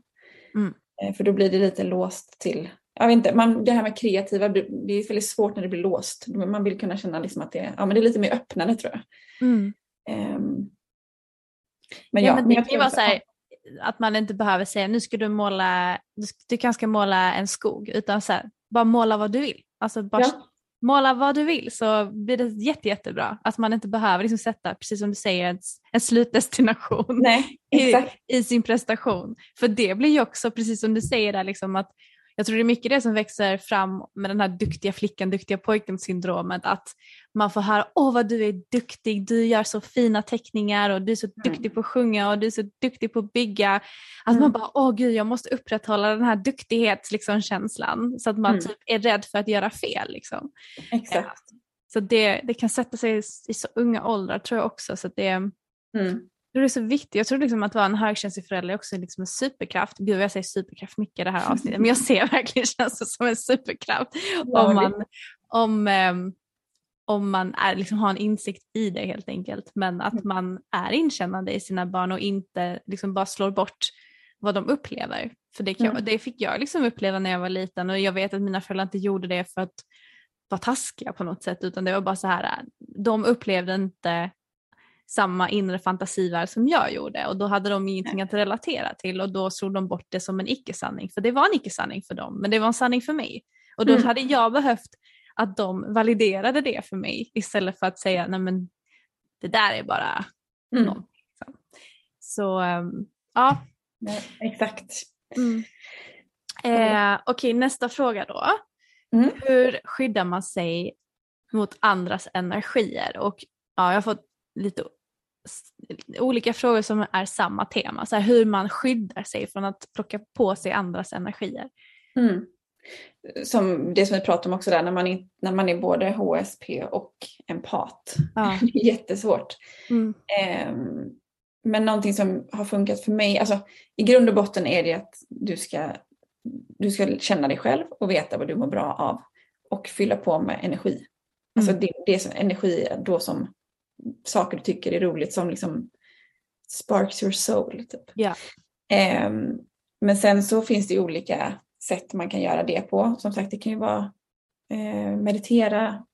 Mm. Eh, För då blir det lite låst till, jag vet inte, man, det här med kreativa, det är väldigt svårt när det blir låst. Man vill kunna känna liksom att det, ja, men det är lite mer öppnande tror jag. Mm. Ehm, men Ja, ja, men det kan ju vara så här, att man inte behöver säga nu ska du måla, du, du kanske ska måla en skog, utan så här, bara måla vad du vill. Alltså bara Ja. Måla vad du vill så blir det jätte, jättebra. Att man inte behöver liksom sätta, precis som du säger, en, en slutdestination Nej, *laughs* i, i sin prestation. För det blir ju också, precis som du säger där, liksom att jag tror det är mycket det som växer fram med den här duktiga flickan, duktiga pojken syndromet. Att man får höra, åh vad du är duktig, du gör så fina teckningar och du är så duktig på att sjunga och du är så duktig på att bygga. Att man Mm. bara, åh gud jag måste upprätthålla den här duktighetskänslan liksom, känslan, så att man Mm. typ är rädd för att göra fel. Liksom. exakt. Så det, det kan sätta sig i, så unga åldrar tror jag också. Så att det, Mm. Det är så viktigt. Jag tror liksom att vara en högkänslig förälder är också liksom en superkraft. Gud jag säger superkraft mycket i det här *laughs* avsnittet, men jag ser verkligen känns som en superkraft. Ja, om man, om, ehm, om man är, liksom har en insikt i det helt enkelt. Men att Mm. man är inkännande i sina barn och inte liksom bara slår bort vad de upplever. För det, kan, Mm. det fick jag liksom uppleva när jag var liten och jag vet att mina föräldrar inte gjorde det för att vara taskiga på något sätt utan det var bara så här, de upplevde inte samma inre fantasivärld som jag gjorde och då hade de ingenting att relatera till och då slog de bort det som en icke-sanning för det var en icke-sanning för dem men det var en sanning för mig. Och då Mm. hade jag behövt att de validerade det för mig istället för att säga nej men det där är bara Mm. någonting. liksom. Så ehm, ja. Ja, exakt. Mm. Eh, Okej, nästa fråga då. Mm. Hur skyddar man sig mot andras energier? Och ja, jag har fått lite olika frågor som är samma tema. Så här, hur man skyddar sig från att plocka på sig andras energier. Mm. Som det som vi pratade om också där, när man är, när man är både HSP och empat. Ja. *laughs* Det är jättesvårt. Mm. Ehm, men någonting som har funkat för mig, alltså i grund och botten är det att du ska, du ska känna dig själv och veta vad du mår bra av och fylla på med energi. Alltså Mm. det, det är energi då som saker du tycker är roligt som liksom sparks your soul. Typ. Ja. Ehm, men sen så finns det ju olika sätt man kan göra det på. Som sagt, det kan ju vara eh, meditera,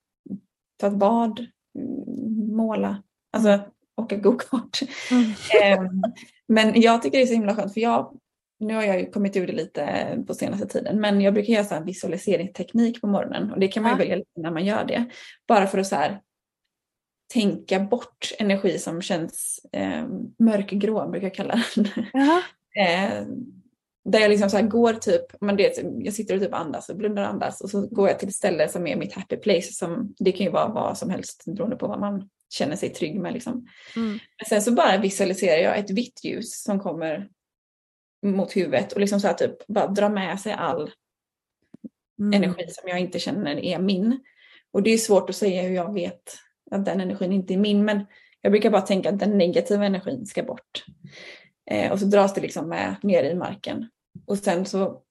ta ett bad, mm, måla, alltså åka gokart. Mm. *laughs* eh, men jag tycker det är så himla skönt för jag, nu har jag ju kommit ur det lite på senaste tiden, men jag brukar göra så en visualiseringsteknik på morgonen och det kan man ju välja lite när man gör det. Bara för att så här, tänka bort energi som känns eh, mörkgrå, brukar jag kalla den. eh, där jag liksom så går typ, men det, jag sitter och typ andas och blundar och andas och så går jag till ett ställe som är mitt happy place. Som, det kan ju vara vad som helst beroende på vad man känner sig trygg med. Liksom. Mm. Men sen så bara visualiserar jag ett vitt ljus som kommer mot huvudet och liksom så typ bara drar med sig all mm. energi som jag inte känner är min. Och det är svårt att säga hur jag vet att den energin inte är min men jag brukar bara tänka att den negativa energin ska bort. Eh, och så dras det liksom med ner i marken. Och sen så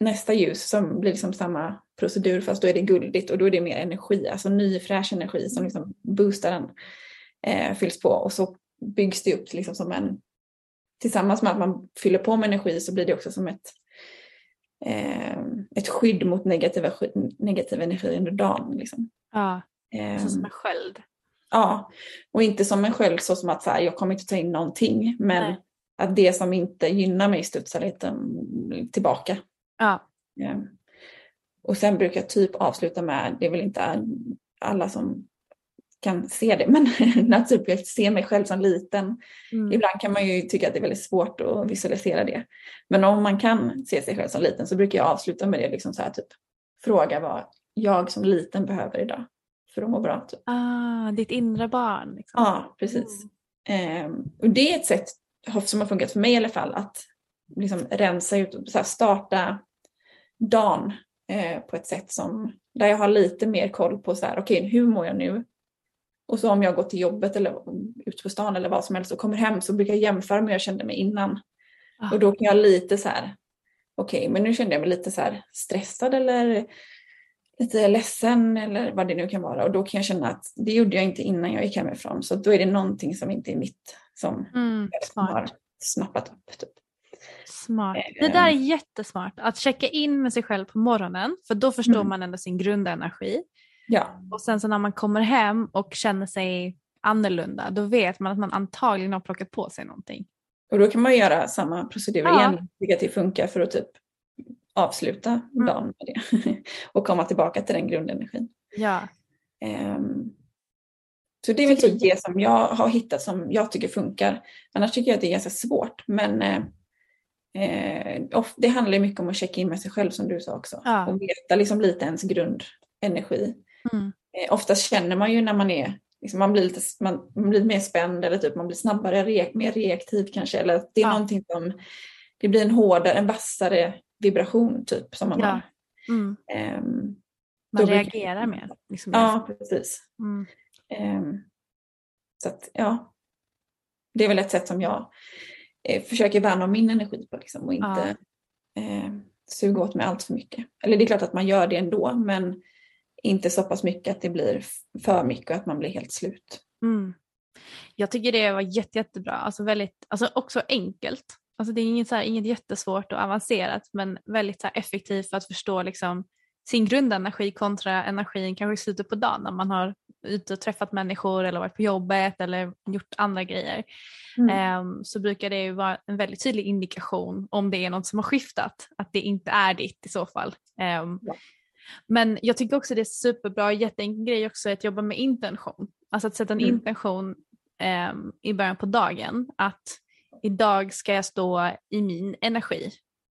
nästa ljus som blir liksom samma procedur fast då är det guldigt och då är det mer energi, alltså ny fräsch energi som liksom boostar den, eh, fylls på och så byggs det upp liksom som en, tillsammans med att man fyller på med energi så blir det också som ett, eh, ett skydd mot negativa, negativ energi under dagen. Liksom. Ja, eh, som en sköld. Ja, och inte som en sköld så som att så här, jag kommer inte ta in någonting men Nej att det som inte gynnar mig studsar lite tillbaka. Ja. ja. Och sen brukar jag typ avsluta med, det är väl inte alla som kan se det, men när typ jag ser mig själv som liten. Mm. Ibland kan man ju tycka att det är väldigt svårt att visualisera det. Men om man kan se sig själv som liten så brukar jag avsluta med det, liksom så här, typ, fråga vad jag som liten behöver idag för att må bra. Typ. Ah, ditt inre barn. Liksom. Ja, precis. Mm. Um, och det är ett sätt som har funkat för mig i alla fall, att liksom rensa ut och starta dagen eh, på ett sätt som, där jag har lite mer koll på så här, okej okay, hur mår jag nu? Och så om jag går till jobbet eller ut på stan eller vad som helst och kommer hem så brukar jag jämföra med hur jag kände mig innan. Ah. Och då kan jag lite så här, okej okay, men nu kände jag mig lite så här stressad eller lite ledsen eller vad det nu kan vara och då kan jag känna att det gjorde jag inte innan jag gick hemifrån så då är det någonting som inte är mitt som mm, har snappat upp. Typ. Smart. Det där är jättesmart, att checka in med sig själv på morgonen för då förstår mm. man ändå sin grundenergi. Ja. Och sen så när man kommer hem och känner sig annorlunda då vet man att man antagligen har plockat på sig någonting. Och då kan man göra samma procedur ja. igen, vilket det funkar för att typ avsluta mm. dagen med det *laughs* och komma tillbaka till den grundenergin. Ja. Um, så det är väl typ det som jag har hittat som jag tycker funkar. Annars tycker jag att det är ganska svårt. Men eh, eh det handlar mycket om att checka in med sig själv som du sa också. Ja. Och veta liksom lite ens grundenergi. Mm. Eh, oftast känner man ju när man är liksom man, blir lite, man, man, blir mer spänd eller typ man blir snabbare, re, mer reaktiv kanske. Eller det är ja. någonting som, det blir en hårdare, en vassare vibration typ som man ja. har. Mm. Um, man reagerar mer. Liksom ja, precis. Mm. Um, så att, ja, det är väl ett sätt som jag eh, försöker värna om min energi på liksom, och inte ja. eh, suga åt mig allt för mycket. Eller det är klart att man gör det ändå men inte så pass mycket att det blir för mycket och att man blir helt slut. Mm. Jag tycker det var jätte, jättebra, alltså, väldigt, alltså också enkelt. Alltså det är inget, så här, inget jättesvårt och avancerat men väldigt så här, effektivt för att förstå liksom, sin grundenergi kontra energin kanske i slutet på dagen när man har ute och träffat människor eller varit på jobbet eller gjort andra grejer. Mm. Um, så brukar det ju vara en väldigt tydlig indikation om det är något som har skiftat, att det inte är ditt i så fall. Um, ja. Men jag tycker också det är superbra, jätteenkel grej också att jobba med intention. Alltså att sätta en mm. intention um, i början på dagen att idag ska jag stå i min energi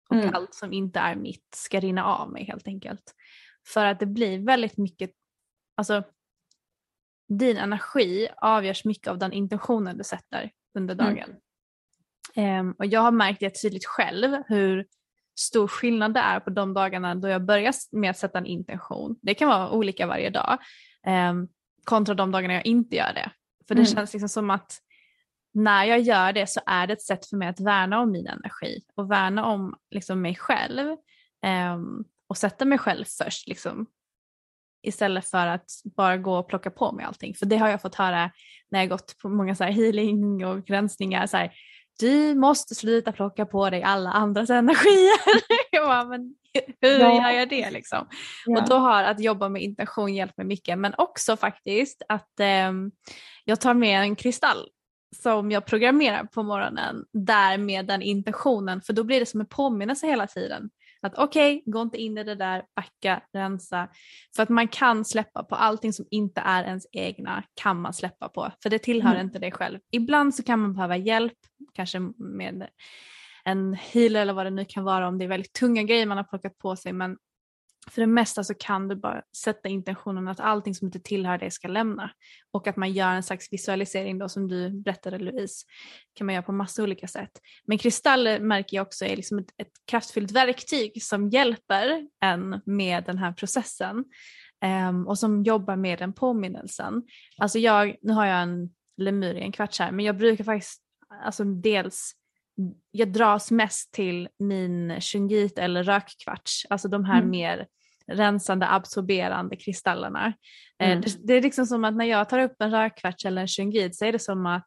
och mm. allt som inte är mitt ska rinna av mig helt enkelt. För att det blir väldigt mycket, alltså din energi avgörs mycket av den intentionen du sätter under mm. dagen. Mm. Um, och jag har märkt det tydligt själv hur stor skillnad det är på de dagarna då jag börjar med att sätta en intention. Det kan vara olika varje dag um, kontra de dagarna jag inte gör det. För det mm. känns liksom som att när jag gör det så är det ett sätt för mig att värna om min energi och värna om liksom, mig själv um, och sätta mig själv först. Liksom, istället för att bara gå och plocka på mig allting. För det har jag fått höra när jag gått på många så här healing och rensningar. Så här, du måste sluta plocka på dig alla andras energier. *laughs* jag bara, men hur ja. gör jag det liksom? Ja. Och då har att jobba med intention hjälpt mig mycket men också faktiskt att eh, jag tar med en kristall som jag programmerar på morgonen där med den intentionen för då blir det som en påminnelse hela tiden. Att okej, okay, gå inte in i det där, backa, rensa. För att man kan släppa på allting som inte är ens egna kan man släppa på. För det tillhör mm. inte dig själv. Ibland så kan man behöva hjälp, kanske med en healer eller vad det nu kan vara om det är väldigt tunga grejer man har plockat på sig. Men för det mesta så kan du bara sätta intentionen att allting som inte tillhör dig ska lämna. Och att man gör en slags visualisering då som du berättade Louise. kan man göra på massa olika sätt. Men kristaller märker jag också är liksom ett, ett kraftfullt verktyg som hjälper en med den här processen. Um, och som jobbar med den påminnelsen. Alltså jag, nu har jag en lemur i en kvarts här men jag brukar faktiskt alltså dels jag dras mest till min shungit eller rökkvarts, alltså de här mm. mer rensande, absorberande kristallerna. Eh, mm. Det, det, är liksom som att när jag tar upp en rökkvarts eller en shungit så är det som att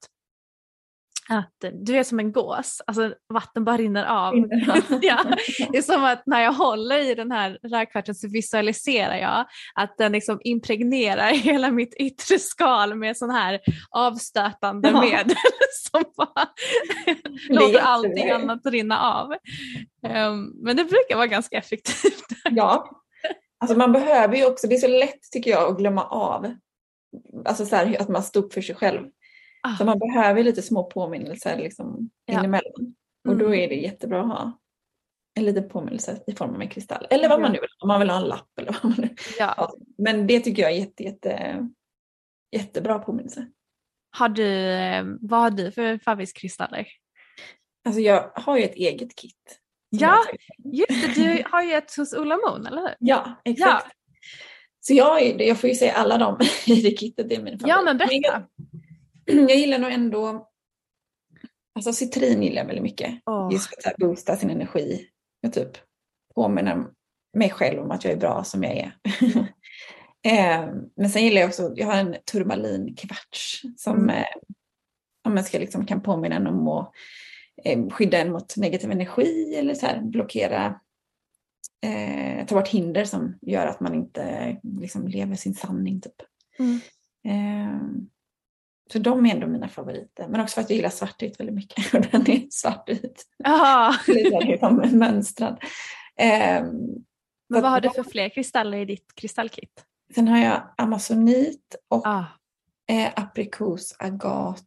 att du är som en gås, alltså vatten bara rinner av. *laughs* ja, det är som att när jag håller i den här rökkvartsen så visualiserar jag att den liksom impregnerar *laughs* hela mitt yttre skal med sån här avstötande ja. medel *laughs* som bara låter allting annat rinna av. Um, men det brukar vara ganska effektivt. ja, alltså man behöver ju också, det är så lätt tycker jag att glömma av. Alltså så här, att man står upp för sig själv. Ah. Så man behöver lite små påminnelser liksom ja. inemellan. Och då mm. är det jättebra att ha en liten påminnelse i form av en kristall. Eller vad man nu vill om man vill ha en lapp eller vad man nu ja. Men det tycker jag är jätte, jätte, jättebra påminnelse. Har du, eh, vad har du för favoritkristaller? Alltså jag har ju ett eget kit. Ja, just det. Du *laughs* har ju ett hos Ulla Moon, eller hur? Ja, exakt. Ja. Så jag, jag får ju säga alla dem *laughs* i det kittet, det är min favorit. Ja, men berätta. *clears throat* jag gillar nog ändå, alltså citrin gillar jag väldigt mycket. Oh. Just för att boosta sin energi. Jag typ påminner mig själv om att jag är bra som jag är. *laughs* eh, men sen gillar jag också, jag har en turmalinkvarts som mm. eh, om man ska liksom, kan påminna en om att eh, skydda en mot negativ energi eller så här, blockera eh, ta bort hinder som gör att man inte liksom, lever sin sanning. Typ. Mm. Eh, så de är ändå mina favoriter. Men också för att jag gillar svartvit väldigt mycket. *laughs* Och den är svartvit. *laughs* Lite liksom mönstrad. Um, Men vad har du för fler kristaller i ditt kristallkit? Sen har jag amazonit och ah. eh, aprikos, agat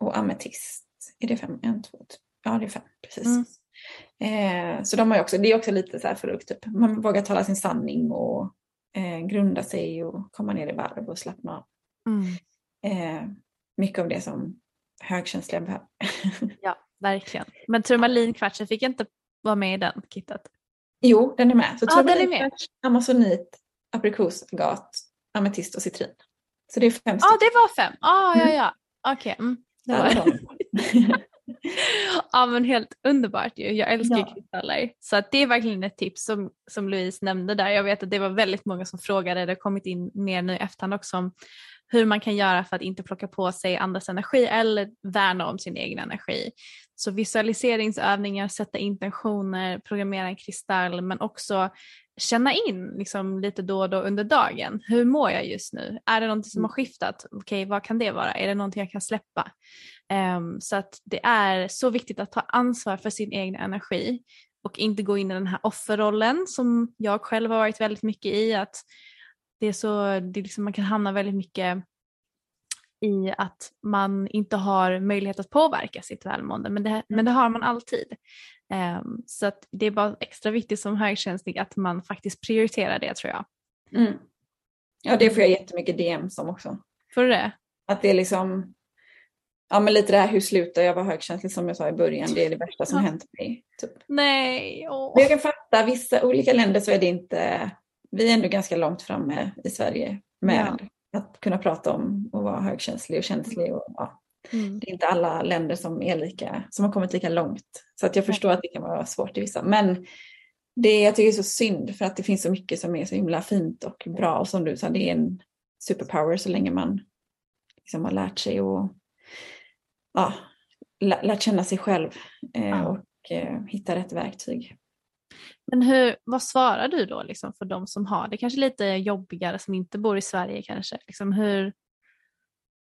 och ametist. Är det fem? En, två, tre. Ja, det är fem. Precis. Mm. Eh, så de har också, det är också lite så här för att typ, man vågar tala sin sanning och eh, grunda sig och komma ner i varv och slappna av. Mm. Mycket av det som högkänsliga behöver. *laughs* ja, verkligen. Men turmalinkvartsen fick inte vara med i den kittet? Jo, den är med. Så ah, den är med. amazonit, aprikos, agat, ametist och citrin. Så det är fem stycken. Ja, ah, det var fem. Ah, ja, ja. Okej. Okay. Mm. *laughs* ja men helt underbart ju. Jag älskar ja. kristaller. Så att det är verkligen ett tips som, som Louise nämnde där. Jag vet att det var väldigt många som frågade, det har kommit in mer nu i efterhand också om hur man kan göra för att inte plocka på sig andras energi eller värna om sin egen energi. Så visualiseringsövningar, sätta intentioner, programmera en kristall men också känna in liksom, lite då och då under dagen. Hur mår jag just nu? Är det någonting som har mm. skiftat? Okej, okay, vad kan det vara? Är det någonting jag kan släppa? Um, så att det är så viktigt att ta ansvar för sin egen energi och inte gå in i den här offerrollen som jag själv har varit väldigt mycket i. att det är så, det är liksom, man kan hamna väldigt mycket i att man inte har möjlighet att påverka sitt välmående men det, men det har man alltid. Um, så att det är bara extra viktigt som högkänslig att man faktiskt prioriterar det tror jag. Mm. Ja det får jag jättemycket DM som också. Får du det? Att det är liksom, ja men lite det här hur slutar jag vara högkänslig som jag sa i början, det är det värsta som ja. hänt mig. Typ. Nej. Åh. Jag kan fatta, vissa olika länder så är det inte vi är ändå ganska långt framme i Sverige med ja. att kunna prata om att vara högkänslig och känslig. Och, ja. mm. Det är inte alla länder som, är lika, som har kommit lika långt. Så att jag förstår att det kan vara svårt i vissa. Men det jag tycker är så synd för att det finns så mycket som är så himla fint och bra. Och som du sa, det är en superpower så länge man liksom har lärt sig att ja, lärt känna sig själv eh, Ja. och eh, hitta rätt verktyg. Men hur, vad svarar du då liksom för de som har det kanske lite jobbigare som inte bor i Sverige kanske? Liksom hur,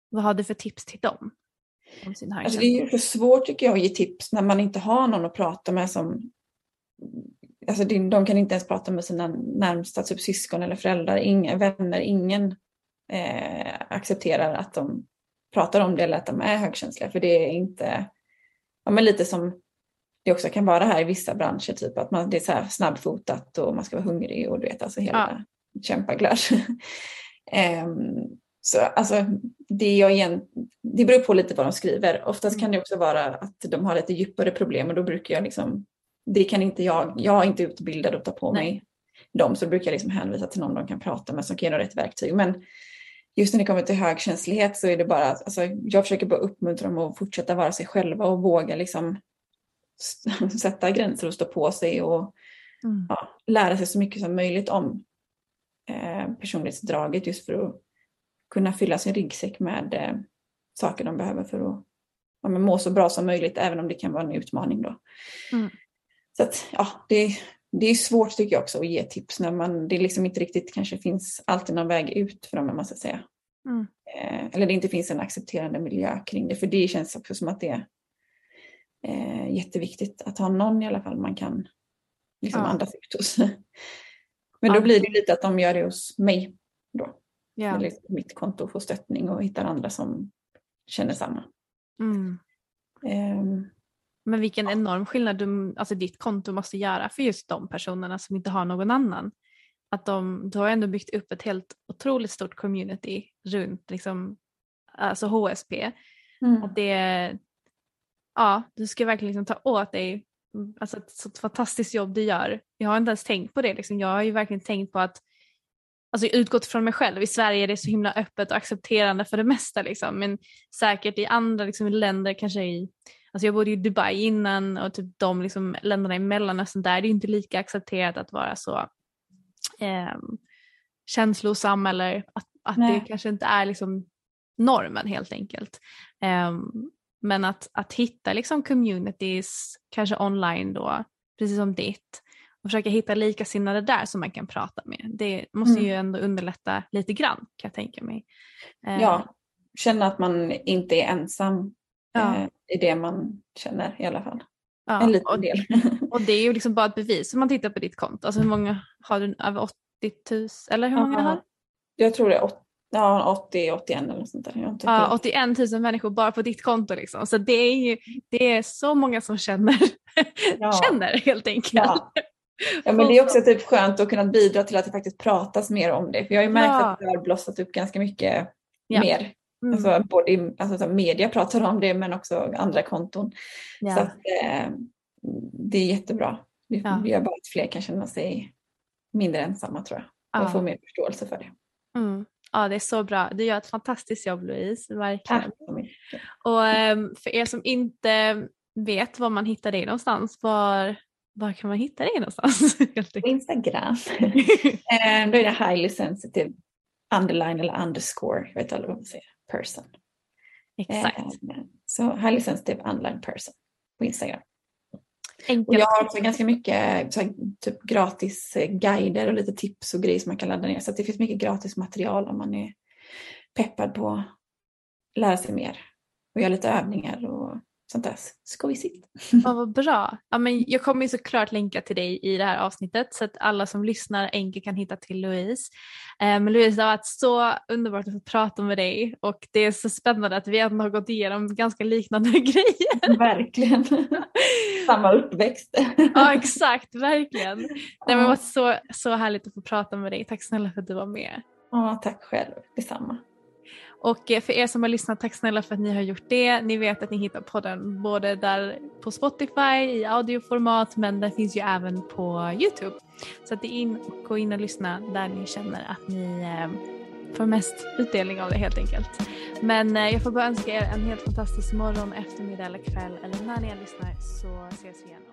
vad har du för tips till dem? Om sin Alltså det är ju så svårt tycker jag att ge tips när man inte har någon att prata med som Alltså de kan inte ens prata med sina närmsta typ syskon eller föräldrar, inga vänner, ingen eh, accepterar att de pratar om det eller att de är högkänsliga. För det är inte, ja men lite som det också kan vara här i vissa branscher, typ att man, det är så här snabbfotat och man ska vara hungrig och du vet alltså hela kämpaglöd. *laughs* Ehm, så alltså det jag igen, det beror på lite vad de skriver. Oftast kan det också vara att de har lite djupare problem och då brukar jag liksom, det kan inte jag, jag är inte utbildad att ta på Nej. mig dem så då brukar jag liksom hänvisa till någon de kan prata med som kan ge dem rätt verktyg. Men just när det kommer till högkänslighet så är det bara, alltså, jag försöker bara uppmuntra dem att fortsätta vara sig själva och våga liksom *laughs* sätta gränser och stå på sig och Mm. ja, lära sig så mycket som möjligt om eh, personlighetsdraget just för att kunna fylla sin ryggsäck med eh, saker de behöver för att ja, må så bra som möjligt även om det kan vara en utmaning då. Mm. Så att ja, det, det är svårt tycker jag också att ge tips när man, det liksom inte riktigt kanske finns alltid någon väg ut för dem, man ska säga. Mm. Eh, eller det inte finns en accepterande miljö kring det, för det känns också som att det är eh, jätteviktigt att ha någon i alla fall man kan liksom Ja. andas ut hos. *laughs* Men då blir det lite att de gör det hos mig då. Ja. Eller mitt konto får stöttning och hittar andra som känner samma. Mm. Ehm, Men vilken enorm skillnad du, alltså ditt konto måste göra för just de personerna som inte har någon annan. Att de, du har ändå byggt upp ett helt otroligt stort community runt liksom, alltså HSP. Att det, ja, du ska verkligen liksom ta åt dig alltså ett så fantastiskt jobb du gör. Jag har inte ens tänkt på det. Liksom. Jag har ju verkligen tänkt på att, alltså utgått från mig själv, i Sverige är det så himla öppet och accepterande för det mesta. Liksom. Men säkert i andra liksom, länder, kanske i, alltså jag bodde i Dubai innan och typ de liksom, länderna i Mellanöstern, där är det inte lika accepterat att vara så eh, känslosam eller att, att det kanske inte är liksom normen helt enkelt. Ehm, men att, att hitta liksom communities, kanske online då, precis som ditt, och försöka hitta likasinnade där som man kan prata med. Det måste Mm. ju ändå underlätta lite grann kan jag tänka mig. Eh, Ja, känna att man inte är ensam Ja. eh, i det man känner i alla fall. ja, En liten och, del. *laughs* och det är ju liksom bara ett bevis om man tittar på ditt konto. Alltså hur många har du? Över 80 000? Eller hur många Ja, har? Jag tror det är åt, ja, 80, 81 eller något sånt där. Jag inte Ja, kollat. 81 000 människor bara på ditt konto liksom. Så det är ju det är så många som känner, *laughs* Ja. känner helt enkelt. Ja. Ja, men det är också typ skönt att kunna bidra till att det faktiskt pratas mer om det. För jag har ju märkt Ja. att det har blossat upp ganska mycket mer. Mm. Alltså, både i, alltså, så media pratar om det men också andra konton. Så att, eh, det är jättebra. Det gör bara att fler kan känna sig mindre ensamma tror jag. Och få mer förståelse för det. Mm. Ja, det är så bra. Du gör ett fantastiskt jobb Louise, verkligen. Och ehm, för er som inte vet var man hittar dig någonstans, var, var kan man hitta dig någonstans? *laughs* På? Instagram. *laughs* eh, då är det highly sensitive underline eller underscore. Jag vet aldrig vad man säger. Person. Exakt. Eh, så highly sensitive underline person på Instagram. Och Enkelt. jag har också ganska mycket här, typ gratis eh, guider och lite tips och grejer som man kan ladda ner. Så det finns mycket gratis material om man är peppad på att lära sig mer. Och göra lite övningar och sånt där skojsigt. Ja, vad bra. Ja, men jag kommer ju såklart länka till dig i det här avsnittet så att alla som lyssnar enkelt kan hitta till Louise. Eh, Men Louise, det har varit så underbart att få prata med dig och det är så spännande att vi ändå har gått igenom ganska liknande *laughs* grejer. Verkligen. Samma uppväxt. Ja exakt, verkligen. Nej, men det var så, så härligt att få prata med dig. Tack snälla för att du var med. Ja, tack själv. Detsamma. Och eh, för er som har lyssnat, tack snälla för att ni har gjort det. Ni vet att ni hittar podden både där på Spotify i audioformat men den finns ju även på Youtube. Så att det är in och gå in och lyssna där ni känner att ni eh, får mest utdelning av det helt enkelt. Men eh, jag får bara önska er en helt fantastisk morgon, eftermiddag eller kväll eller när ni än lyssnar så ses vi igen